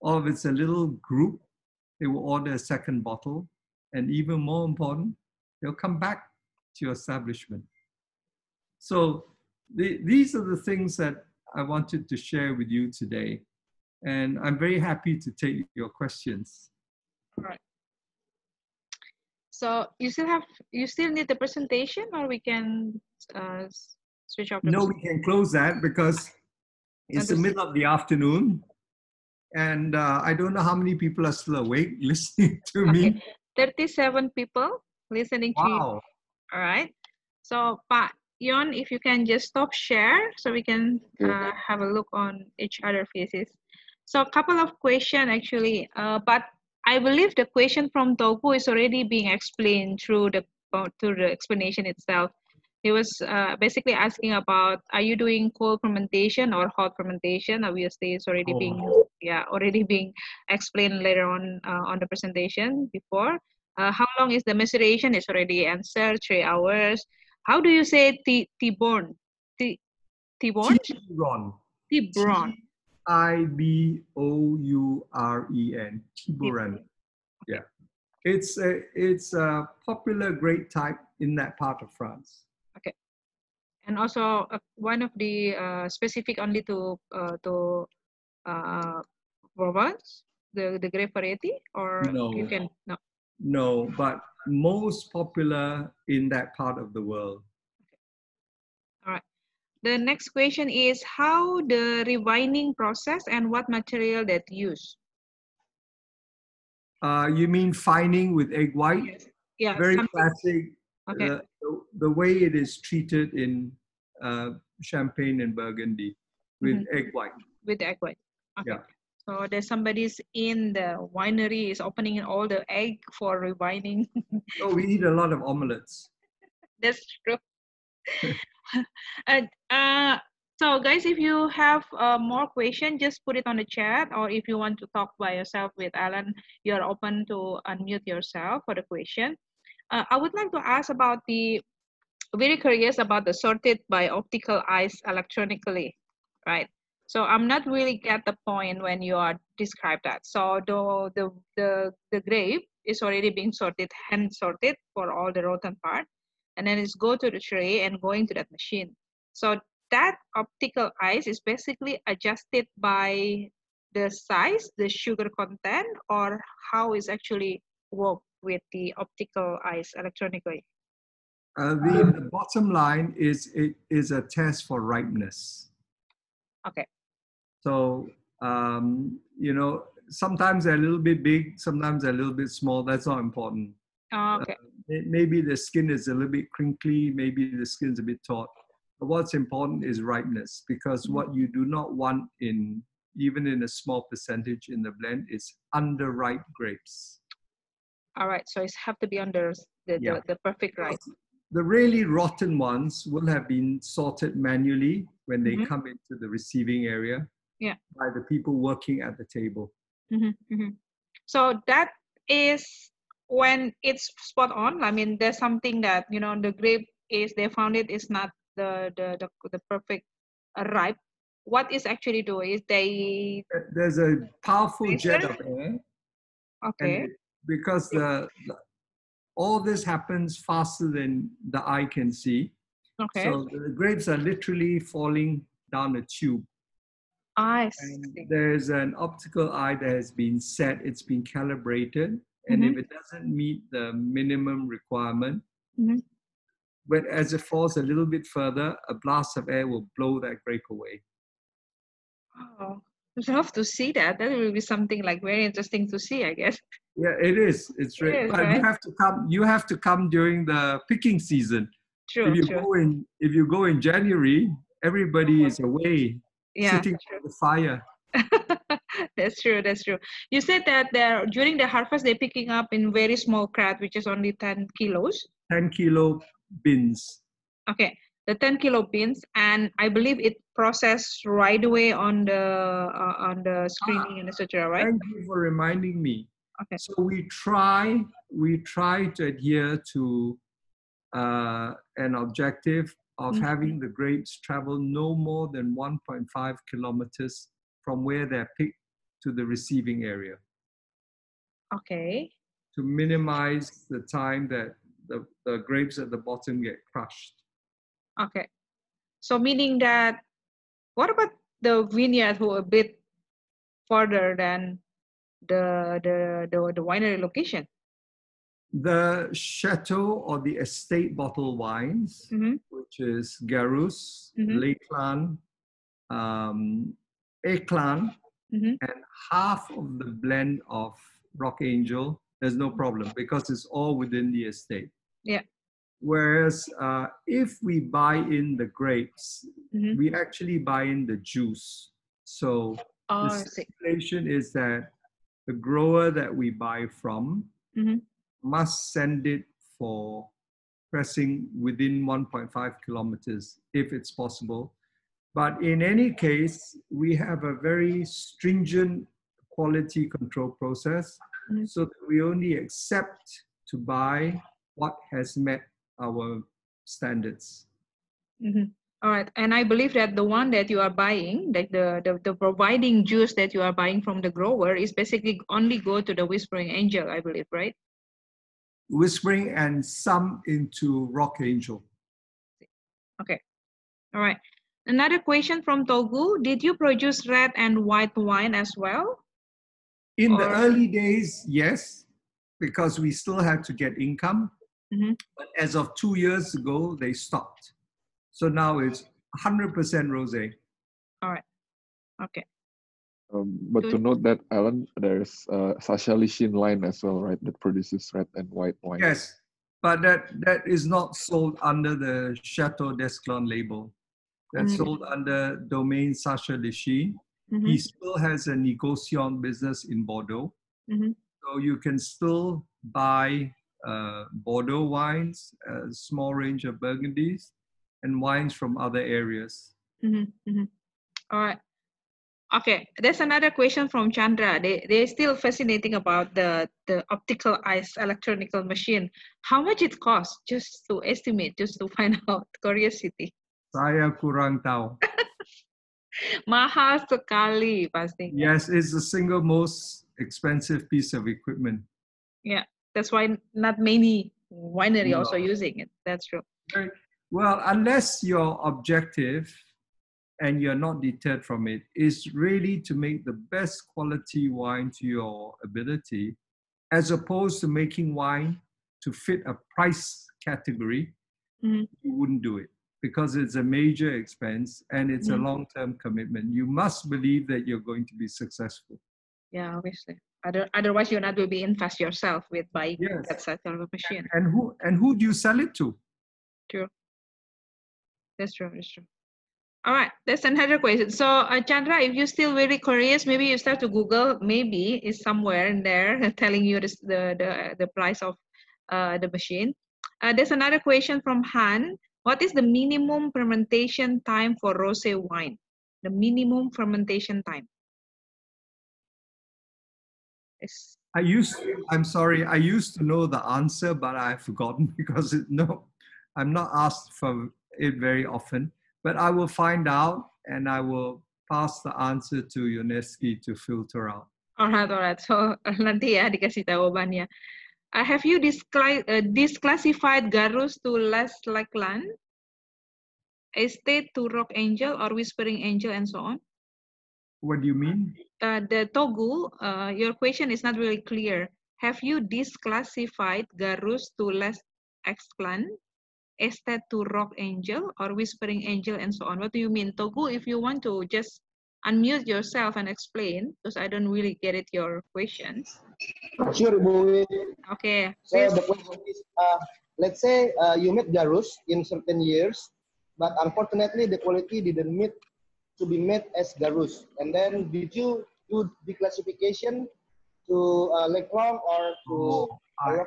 S1: or if it's a little group, they will order a second bottle. And even more important, they'll come back to your establishment. So the, these are the things that I wanted to share with you today. And I'm very happy to take your questions.
S2: All right. So you still have, you still need the presentation or we can uh, switch off?
S1: No, we can close that because it's the middle of the afternoon. And uh, I don't know how many people are still awake listening to okay. me.
S2: 37 people listening wow. to you. All right. So, Pak, Yon, if you can just stop share so we can uh, have a look on each other faces. So a couple of questions actually, uh, but I believe the question from Togu is already being explained through the uh, through the explanation itself. He was uh, basically asking about are you doing cold fermentation or hot fermentation? Obviously, it's already oh. being yeah already being explained later on uh, on the presentation before. Uh, how long is the maceration? It's already answered three hours. How do you say T? T Tiborn?
S1: Tibouren.
S2: Tibouren.
S1: I B O U R E N. Tibouren. Yeah. It's a, it's a popular grape type in that part of France.
S2: Okay. And also uh, one of the uh, specific only to uh, to uh, Provence, the the grape variety, or
S1: no.
S2: you can no.
S1: No, but most popular in that part of the world.
S2: The next question is how the revining process and what material that use?
S1: Uh, you mean fining with egg white?
S2: Yes. Yeah.
S1: Very something. classic.
S2: Okay.
S1: Uh, the, the, way it is treated in uh, Champagne and Burgundy with mm -hmm. egg white.
S2: With egg white. Okay.
S1: Yeah.
S2: So there's somebody's in the winery is opening all the egg for rewining.
S1: oh, we eat a lot of omelets.
S2: That's true. and uh, so guys, if you have uh, more question, just put it on the chat, or if you want to talk by yourself with Alan, you're open to unmute yourself for the question. Uh, I would like to ask about the very curious about the sorted by optical eyes electronically, right? So I'm not really get the point when you are describe that. So the the the, the grape is already being sorted, hand sorted for all the rotten part, and then it's go to the tray and going to that machine. So that optical eyes is basically adjusted by the size, the sugar content, or how is actually work with the optical eyes electronically?
S1: Uh, the, the, bottom line is it is a test for ripeness.
S2: Okay.
S1: So, um, you know, sometimes they're a little bit big, sometimes they're a little bit small. That's not important.
S2: Oh, okay.
S1: Uh, maybe the skin is a little bit crinkly, maybe the skin's a bit taut. But what's important is ripeness because mm-hmm. what you do not want in even in a small percentage in the blend is underripe grapes.
S2: All right, so it have to be under the, yeah. the, the perfect ripe.
S1: The really rotten ones will have been sorted manually when they mm-hmm. come into the receiving area
S2: yeah
S1: by the people working at the table
S2: mm-hmm, mm-hmm. so that is when it's spot on i mean there's something that you know the grape is they found it is not the the the, the perfect uh, ripe. What is actually doing is they
S1: there's a powerful jet of air
S2: okay.
S1: Because the, the all this happens faster than the eye can see.
S2: Okay.
S1: So the grapes are literally falling down a tube.
S2: I
S1: see. There's an optical eye that has been set, it's been calibrated, and mm-hmm. if it doesn't meet the minimum requirement,
S2: mm-hmm.
S1: but as it falls a little bit further, a blast of air will blow that grape away.
S2: Oh, I'd love to see that. That will be something like very interesting to see, I guess.
S1: Yeah, it is. It's really, but right? you have to come. You have to come during the picking season.
S2: True.
S1: If you
S2: true.
S1: go in, if you go in January, everybody is away
S2: yeah.
S1: sitting by the fire.
S2: that's true. That's true. You said that they're during the harvest they're picking up in very small crate, which is only ten kilos.
S1: Ten kilo bins.
S2: Okay, the ten kilo bins, and I believe it processed right away on the uh, on the screening and etc. Right?
S1: Thank you for reminding me.
S2: Okay.
S1: So we try we try to adhere to uh, an objective of mm-hmm. having the grapes travel no more than 1.5 kilometers from where they're picked to the receiving area.
S2: Okay.
S1: To minimize the time that the, the grapes at the bottom get crushed.
S2: Okay. So meaning that, what about the vineyard who are a bit further than the, the, the, the winery location?
S1: The chateau or the estate bottle wines,
S2: mm-hmm.
S1: which is Garrus, mm-hmm. Les Clans, um, Esclans,
S2: mm-hmm.
S1: and half of the blend of Rock Angel, there's no problem because it's all within the estate.
S2: Yeah.
S1: Whereas uh, if we buy in the grapes,
S2: mm-hmm.
S1: we actually buy in the juice. So
S2: oh,
S1: the situation is that the grower that we buy from
S2: mm-hmm
S1: must send it for pressing within 1.5 kilometers if it's possible. But in any case, we have a very stringent quality control process
S2: mm-hmm.
S1: so that we only accept to buy what has met our standards.
S2: Mm-hmm. All right, and I believe that the one that you are buying, like the, the the providing juice that you are buying from the grower, is basically only go to the Whispering Angel, I believe, right?
S1: Whispering and some into Rock Angel.
S2: Okay. All right. Another question from Togu. Did you produce red and white wine as well?
S1: In or? the early days, yes, because we still had to get income.
S2: Mm-hmm.
S1: But as of two years ago, they stopped. So now it's 100% rosé.
S2: All right. Okay.
S3: Um, but to note that, Alan, there's a Sacha Lichine line as well, right? That produces red and white wine.
S1: Yes, but that that is not sold under the Chateau d'Esclans label. That's mm. sold under domain Sacha Lichine.
S2: Mhm.
S1: He still has a negociant business in Bordeaux.
S2: Mhm.
S1: So you can still buy uh, Bordeaux wines, a small range of Burgundies, and wines from other areas.
S2: Mhm, mhm. All right. Okay, there's another question from Chandra. They they're still fascinating about the the optical eyes electronical machine. How much it costs? Just to estimate, just to find out. Curiosity.
S1: Saya kurang tahu.
S2: Mahal sekali pasti.
S1: Yes, it's the single most expensive piece of equipment.
S2: Yeah, that's why not many winery also using it. That's true.
S1: Well, unless your objective and you're not deterred from it is really to make the best quality wine to your ability, as opposed to making wine to fit a price category,
S2: Mhm.
S1: you wouldn't do it because it's a major expense and it's a
S2: Mhm.
S1: long term commitment. You must believe that you're going to be successful.
S2: Yeah, obviously. Other, otherwise, you're not will be invest yourself with buying
S1: Yes.
S2: that sort of machine.
S1: And who and who do you sell it to?
S2: That's true. That's true. All right, that's another question. So, uh, Chandra, if you're still very curious, maybe you start to Google. Maybe it's somewhere in there telling you this, the the the price of uh, the machine. Uh, there's another question from Han. What is the minimum fermentation time for rosé wine? The minimum fermentation time. Yes.
S1: I used I'm sorry, I used to know the answer, but I've forgotten because it, no, I'm not asked for it very often. But I will find out and I will pass the answer to UNESCO to filter out.
S2: Alright, alright. So nanti ya dikasih jawabannya. Uh, have you discla- uh, disclassified Garrus to Last Lakeland, Estate to Rock Angel or Whispering Angel and so on?
S1: What do you mean?
S2: Uh, the Togu, uh, your question is not really clear. Have you disclassified Garrus to Last Exclan, Estate to Rock Angel or Whispering Angel and so on? What do you mean? Togu, if you want to just unmute yourself and explain, because I don't really get it, your questions.
S4: Sure, Bu.
S2: Okay,
S4: So the question is, uh, let's say uh, you met Garrus in certain years, but unfortunately the quality didn't meet to be met as Garrus. And then did you do declassification to uh, Leclerc or to
S1: Oh, I,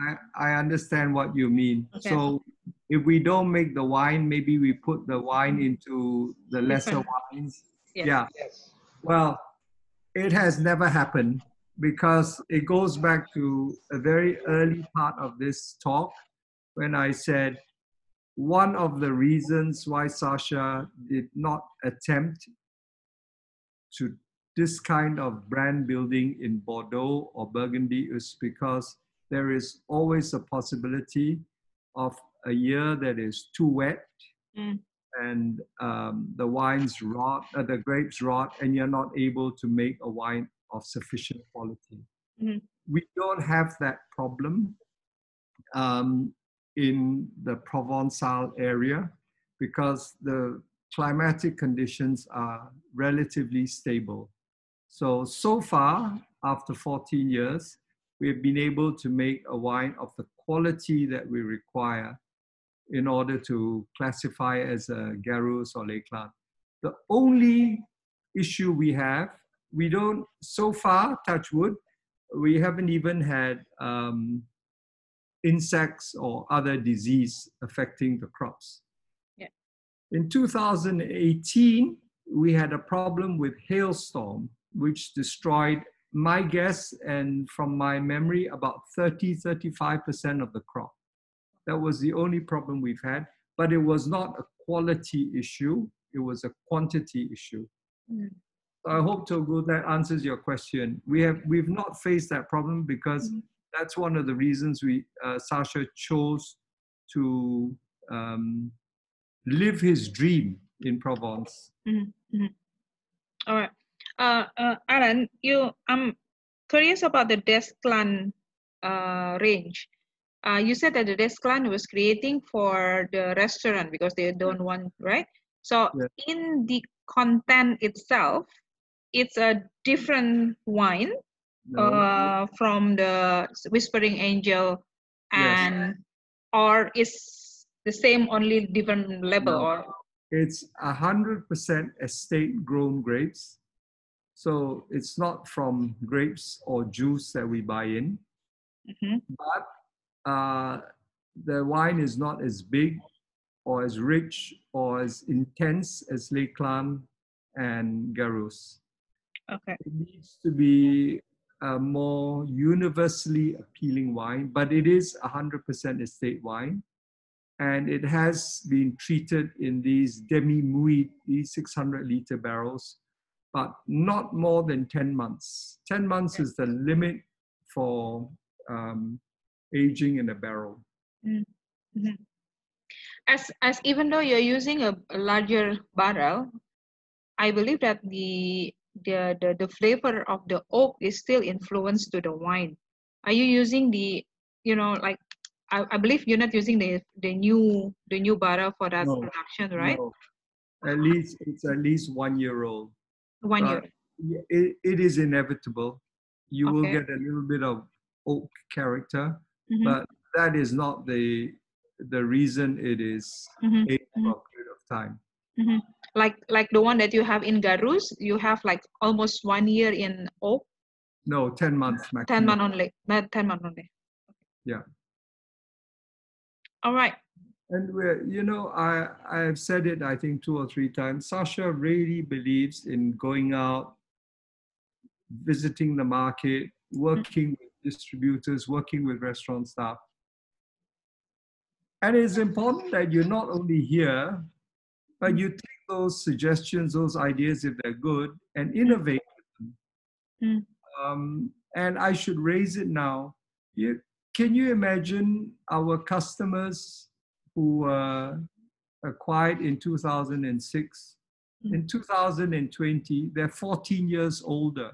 S1: I, I understand what you mean.
S2: Okay.
S1: So if we don't make the wine, maybe we put the wine into the lesser
S2: Different.
S1: wines.
S2: Yes.
S1: Yeah.
S4: Yes.
S1: Well, it has never happened because it goes back to a very early part of this talk when I said one of the reasons why Sacha did not attempt to this kind of brand building in Bordeaux or Burgundy is because there is always a possibility of a year that is too wet
S2: Mm.
S1: and um, the wines rot, uh, the grapes rot, and you're not able to make a wine of sufficient quality.
S2: Mhm.
S1: We don't have that problem um, in the Provençal area because the climatic conditions are relatively stable. So, so far, after 14 years, we've been able to make a wine of the quality that we require in order to classify as a Garrus or Les Clans. The only issue we have, we don't, so far, touch wood, we haven't even had um, insects or other disease affecting the crops.
S2: Yeah.
S1: In 2018, we had a problem with hailstorm, which destroyed my guess and from my memory about 30 35% of the crop that was the only problem we've had but it was not a quality issue it was a quantity issue
S2: Mm.
S1: I hope Togu that answers your question we have we've not faced that problem because
S2: Mhm.
S1: that's one of the reasons we uh, Sacha chose to um, live his dream in provence
S2: All right. Uh, uh, Alan, you, I'm curious about the d'Esclans uh, range. Uh, you said that the d'Esclans was creating for the restaurant because they don't want, right? So
S1: Yeah.
S2: in the content itself, it's a different wine
S1: No?
S2: uh, from the Whispering Angel,
S1: Yes.
S2: and or is the same only different level
S1: No.
S2: or
S1: It's 100% estate grown grapes So it's not from grapes or juice that we buy in,
S2: Mm-hmm.
S1: but uh, the wine is not as big or as rich or as intense as Les Clans and Garrus.
S2: Okay.
S1: It needs to be a more universally appealing wine, but it is 100% estate wine. And it has been treated in these demi-muid, these 600 liter barrels, but not more than 10 months. 10 months is the limit for um, aging in a barrel.
S2: As as even though you're using a, a larger barrel, I believe that the the, the the flavor of the oak is still influenced to the wine. Are you using the you know like I, I believe you're not using the the new the new barrel for that
S1: No,
S2: production, right?
S1: No. At least it's at least one year old.
S2: One
S1: Uh,
S2: year.
S1: It, it is inevitable. You will get a little bit of oak character,
S2: Mhm,
S1: but that is not the the reason it is
S2: mhm,
S1: aged
S2: mhm.
S1: for a period of time.
S2: Mhm. Like like the one that you have in Garrus, you have like almost one year in oak,
S1: No, 10 months maximum.
S2: ten month only, not ten month only.
S1: Yeah.
S2: All right.
S1: And we're, you know, I, I've said it, I think, two or three times. Sacha really believes in going out, visiting the market, working with distributors, working with restaurant staff. And it's important that you're not only here, but you take those suggestions, those ideas, if they're good, and innovate with them.
S2: Mm.
S1: Um, and I should raise it now. You, can you imagine our customers who uh, acquired in 2006? In 2020, they're 14 years older.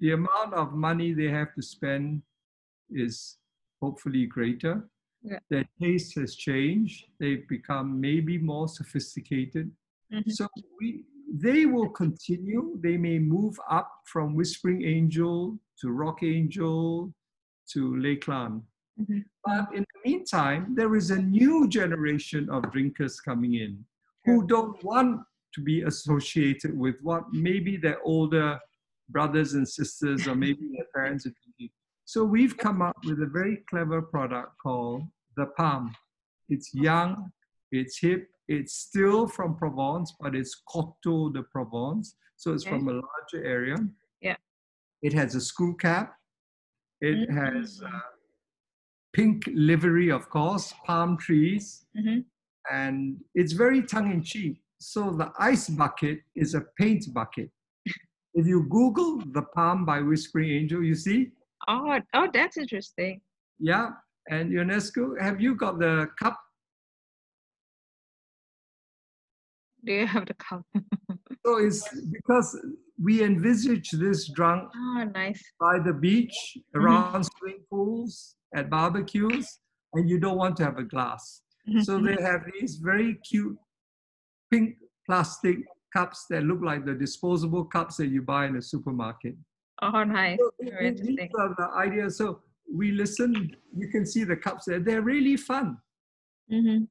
S1: The amount of money they have to spend is hopefully greater.
S2: Yeah.
S1: Their taste has changed. They've become maybe more sophisticated.
S2: Mhm.
S1: So we, they will continue. They may move up from Whispering Angel to Rock Angel to Les Clans.
S2: Mhm.
S1: But in the meantime, there is a new generation of drinkers coming in who don't want to be associated with what maybe their older brothers and sisters or maybe their parents are drinking. So we've come up with a very clever product called the Palm. It's young, it's hip, it's still from Provence, but it's Côtes de Provence. So it's
S2: Okay.
S1: from a larger area.
S2: Yeah.
S1: It has a screw cap. It has
S2: Mm.
S1: uh, pink livery, of course, palm trees,
S2: Mhm.
S1: and it's very tongue in cheek. So the ice bucket is a paint bucket. if you Google the palm by Whispering Angel, you see,
S2: Oh, oh, that's interesting.
S1: yeah. And UNESCO, have you got the cup?
S2: Do you have the cup?
S1: So it's because we envisage this drunk
S2: Oh, nice.
S1: by the beach, mm-hmm. around swimming pools, at barbecues, and you don't want to have a glass. Mm-hmm, so they mm-hmm. have these very cute pink plastic cups that look like the disposable cups that you buy in a supermarket.
S2: oh, nice.
S1: So
S2: Very
S1: th- these
S2: interesting.
S1: are the ideas. So we listen, you can see the cups there. They're really fun.
S2: hmm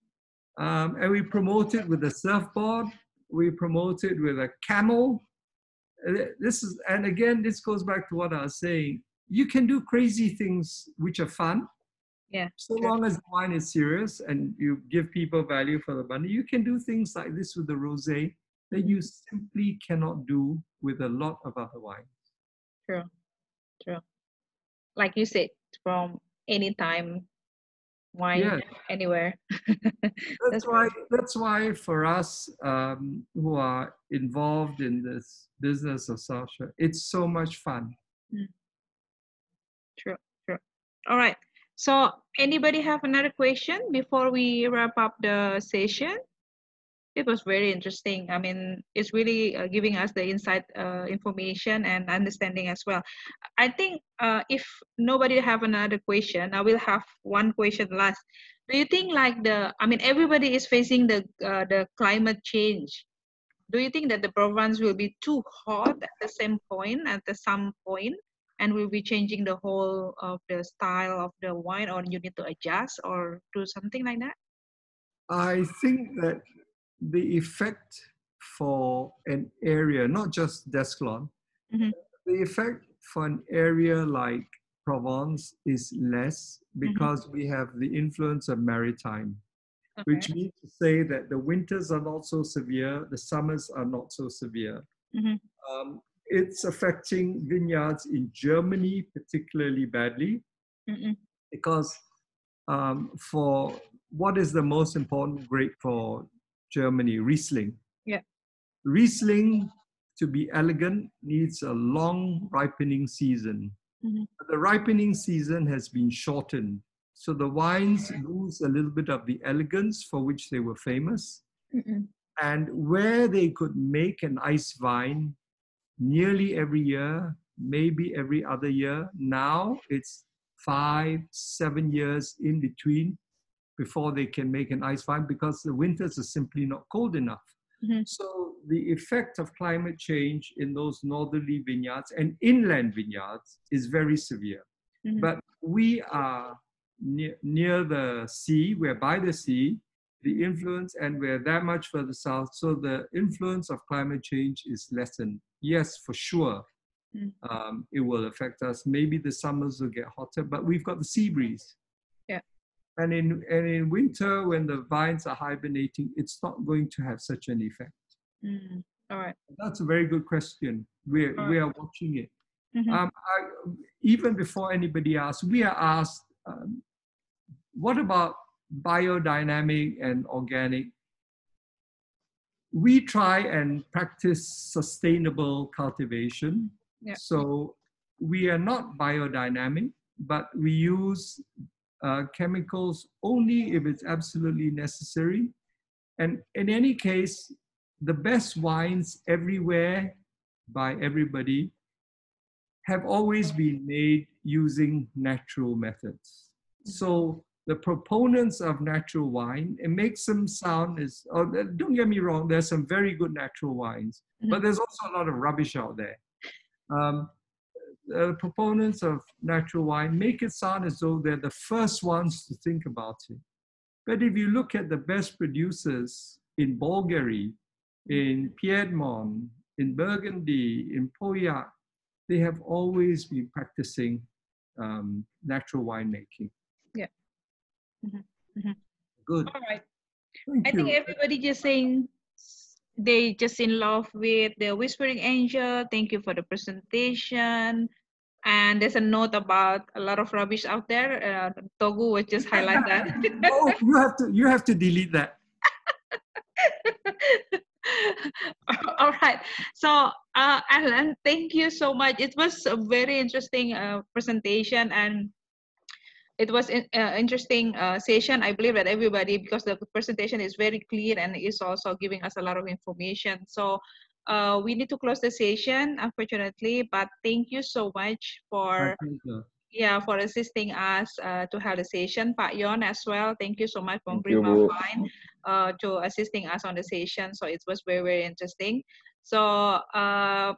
S1: Um, and we promote it with a surfboard. We promote it with a camel. Uh, This is, and again, this goes back to what I was saying. You can do crazy things which are fun.
S2: Yeah,
S1: So long as the wine is serious and you give people value for the money, you can do things like this with the rosé that you simply cannot do with a lot of other wines.
S2: True. True. Like you said, from anytime, wine,
S1: Yes.
S2: anywhere.
S1: That's why. That's why for us um, who are involved in this business of Sacha, it's so much fun.
S2: True. True. All right. So, anybody have another question before we wrap up the session? It was very interesting. I mean, it's really uh, giving us the inside uh, information and understanding as well. I think uh, if nobody have another question, I will have one question last. Do you think like the? I mean, everybody is facing the uh, the climate change. Do you think that the province will be too hot at the same point at the some point, and will be changing the whole of the style of the wine, or you need to adjust or do something like that?
S1: I think that the effect for an area, not just d'Esclans,
S2: Mhm.
S1: The effect for an area like Provence is less because we have the influence of maritime, which means to say that the winters are not so severe, the summers are not so severe.
S2: Mhm.
S1: Um, it's affecting vineyards in Germany particularly badly
S2: Mm-mm.
S1: because um, for what is the most important grape for Germany? Riesling.
S2: Yeah.
S1: Riesling, to be elegant, needs a long ripening season.
S2: Mhm.
S1: But The ripening season has been shortened. So the wines lose a little bit of the elegance for which they were famous.
S2: Mm-mm.
S1: And where they could make an Eiswein nearly every year, maybe every other year, now it's five, seven years in between before they can make an Eiswein because the winters are simply not cold enough.
S2: Mhm.
S1: So the effect of climate change in those northerly vineyards and inland vineyards is very severe.
S2: Mhm.
S1: But we are near, near the sea, we're by the sea, the influence, and we're that much further south. So the influence of climate change is lessened. Yes, for sure.
S2: Mm.
S1: Um, it will affect us. Maybe the summers will get hotter, but we've got the sea breeze. And in and in winter, when the vines are hibernating, it's not going to have such an effect.
S2: Mm. All right.
S1: That's a very good question. We're
S2: All
S1: we are watching it.
S2: Mhm.
S1: Um, I, even before anybody asks, we are asked, um, what about biodynamic and organic? We try and practice sustainable cultivation.
S2: Yeah.
S1: So we are not biodynamic, but we use uh, chemicals only if it's absolutely necessary. And in any case, the best wines everywhere by everybody have always been made using natural methods. So the proponents of natural wine, it makes them sound as, oh, don't get me wrong, there's some very good natural wines, but
S2: Mhm.
S1: there's also a lot of rubbish out there. Um, the proponents of natural wine make it sound as though they're the first ones to think about it. But if you look at the best producers in Bolgheri, in Piedmont, in Burgundy, in Pauillac, they have always been practicing um, natural winemaking.
S2: Yeah. Mhm, mhm.
S1: Good.
S2: All right.
S1: Thank
S2: I think everybody just saying they just in love with the Whispering Angel. Thank you for the presentation. And there's a note about a lot of rubbish out there. Uh, Togu was just highlight that.
S1: oh, you have to you have to delete that.
S2: All right. So, uh, Alan, thank you so much. It was a very interesting uh, presentation and it was an uh, interesting uh, session. I believe that everybody, because the presentation is very clear and is also giving us a lot of information. So, uh, we need to close the session, unfortunately, but thank you so much for yeah for assisting us uh, to have the session. Pak yon as well thank you so much from prima fine uh, to assisting us on the session. So it was very very interesting. So uh,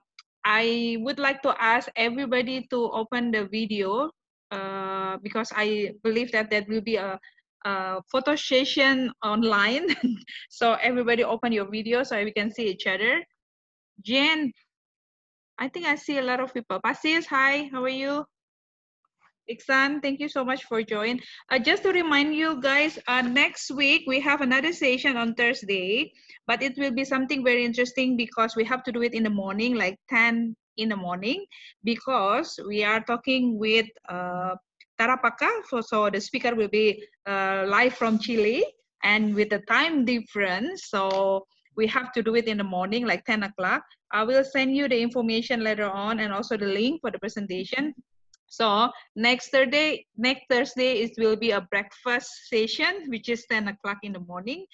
S2: i would like to ask everybody to open the video uh, because i believe that there will be a, a photo session online. So everybody open your video so we can see each other. Jen i think i see a lot of people. Pasis hi how are you? Iksan, thank you so much for joining. Uh, just to remind you guys, uh, next week we have another session on Thursday, but it will be something very interesting because we have to do it in the morning, like 10 in the morning, because we are talking with uh, Tarapacá. So, the speaker will be uh, live from Chile and with the time difference. So we have to do it in the morning, like 10 o'clock. I will send you the information later on and also the link for the presentation. So next Thursday, next Thursday it will be a breakfast session, which is 10 o'clock in the morning,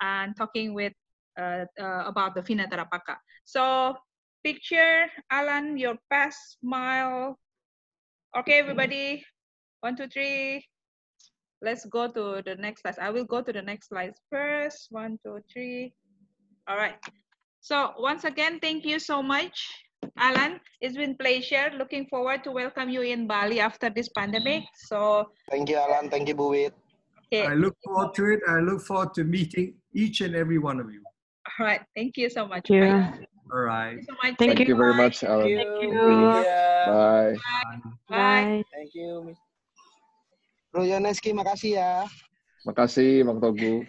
S2: and talking with uh, uh, about the Viña Tarapacá. So picture, Alan, your best smile. Okay, everybody, one, two, three. Let's go to the next slide. I will go to the next slide first. One, two, three. All right. So once again, thank you so much. Alan, it's been pleasure. Looking forward to welcome you in Bali after this pandemic. So,
S4: Thank you, Alan. Thank you, Buwit.
S2: okay.
S1: I look forward to it. I look forward to meeting each and every one of you.
S2: All right. Thank you so much.
S5: Thank you.
S2: Bye.
S1: All right.
S2: Thank you so much.
S5: Thank
S3: Thank you very
S2: Bye.
S3: much, Alan.
S5: you.
S3: Bye.
S2: Bye.
S5: Thank you.
S4: Bro Yoneski, makasih ya.
S3: Makasih, Bang Togu.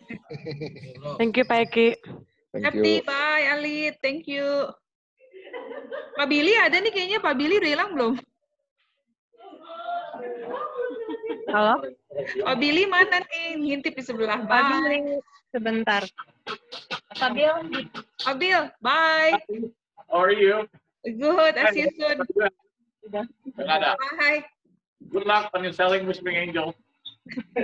S5: Thank you, Pak Eki.
S3: Thank
S2: Happy,
S3: you.
S2: bye Alit. Thank you. Pak Billy ada nih kayaknya. Pak Billy udah hilang belum?
S6: Halo,
S2: Pak Billy mana nih? Ngintip di sebelah.
S6: Pak
S2: Bye.
S6: Billy, sebentar. Pak
S2: Abil, bye.
S7: How are you?
S2: Good, as you soon. Bye.
S7: Good luck on your selling Whispering Angel.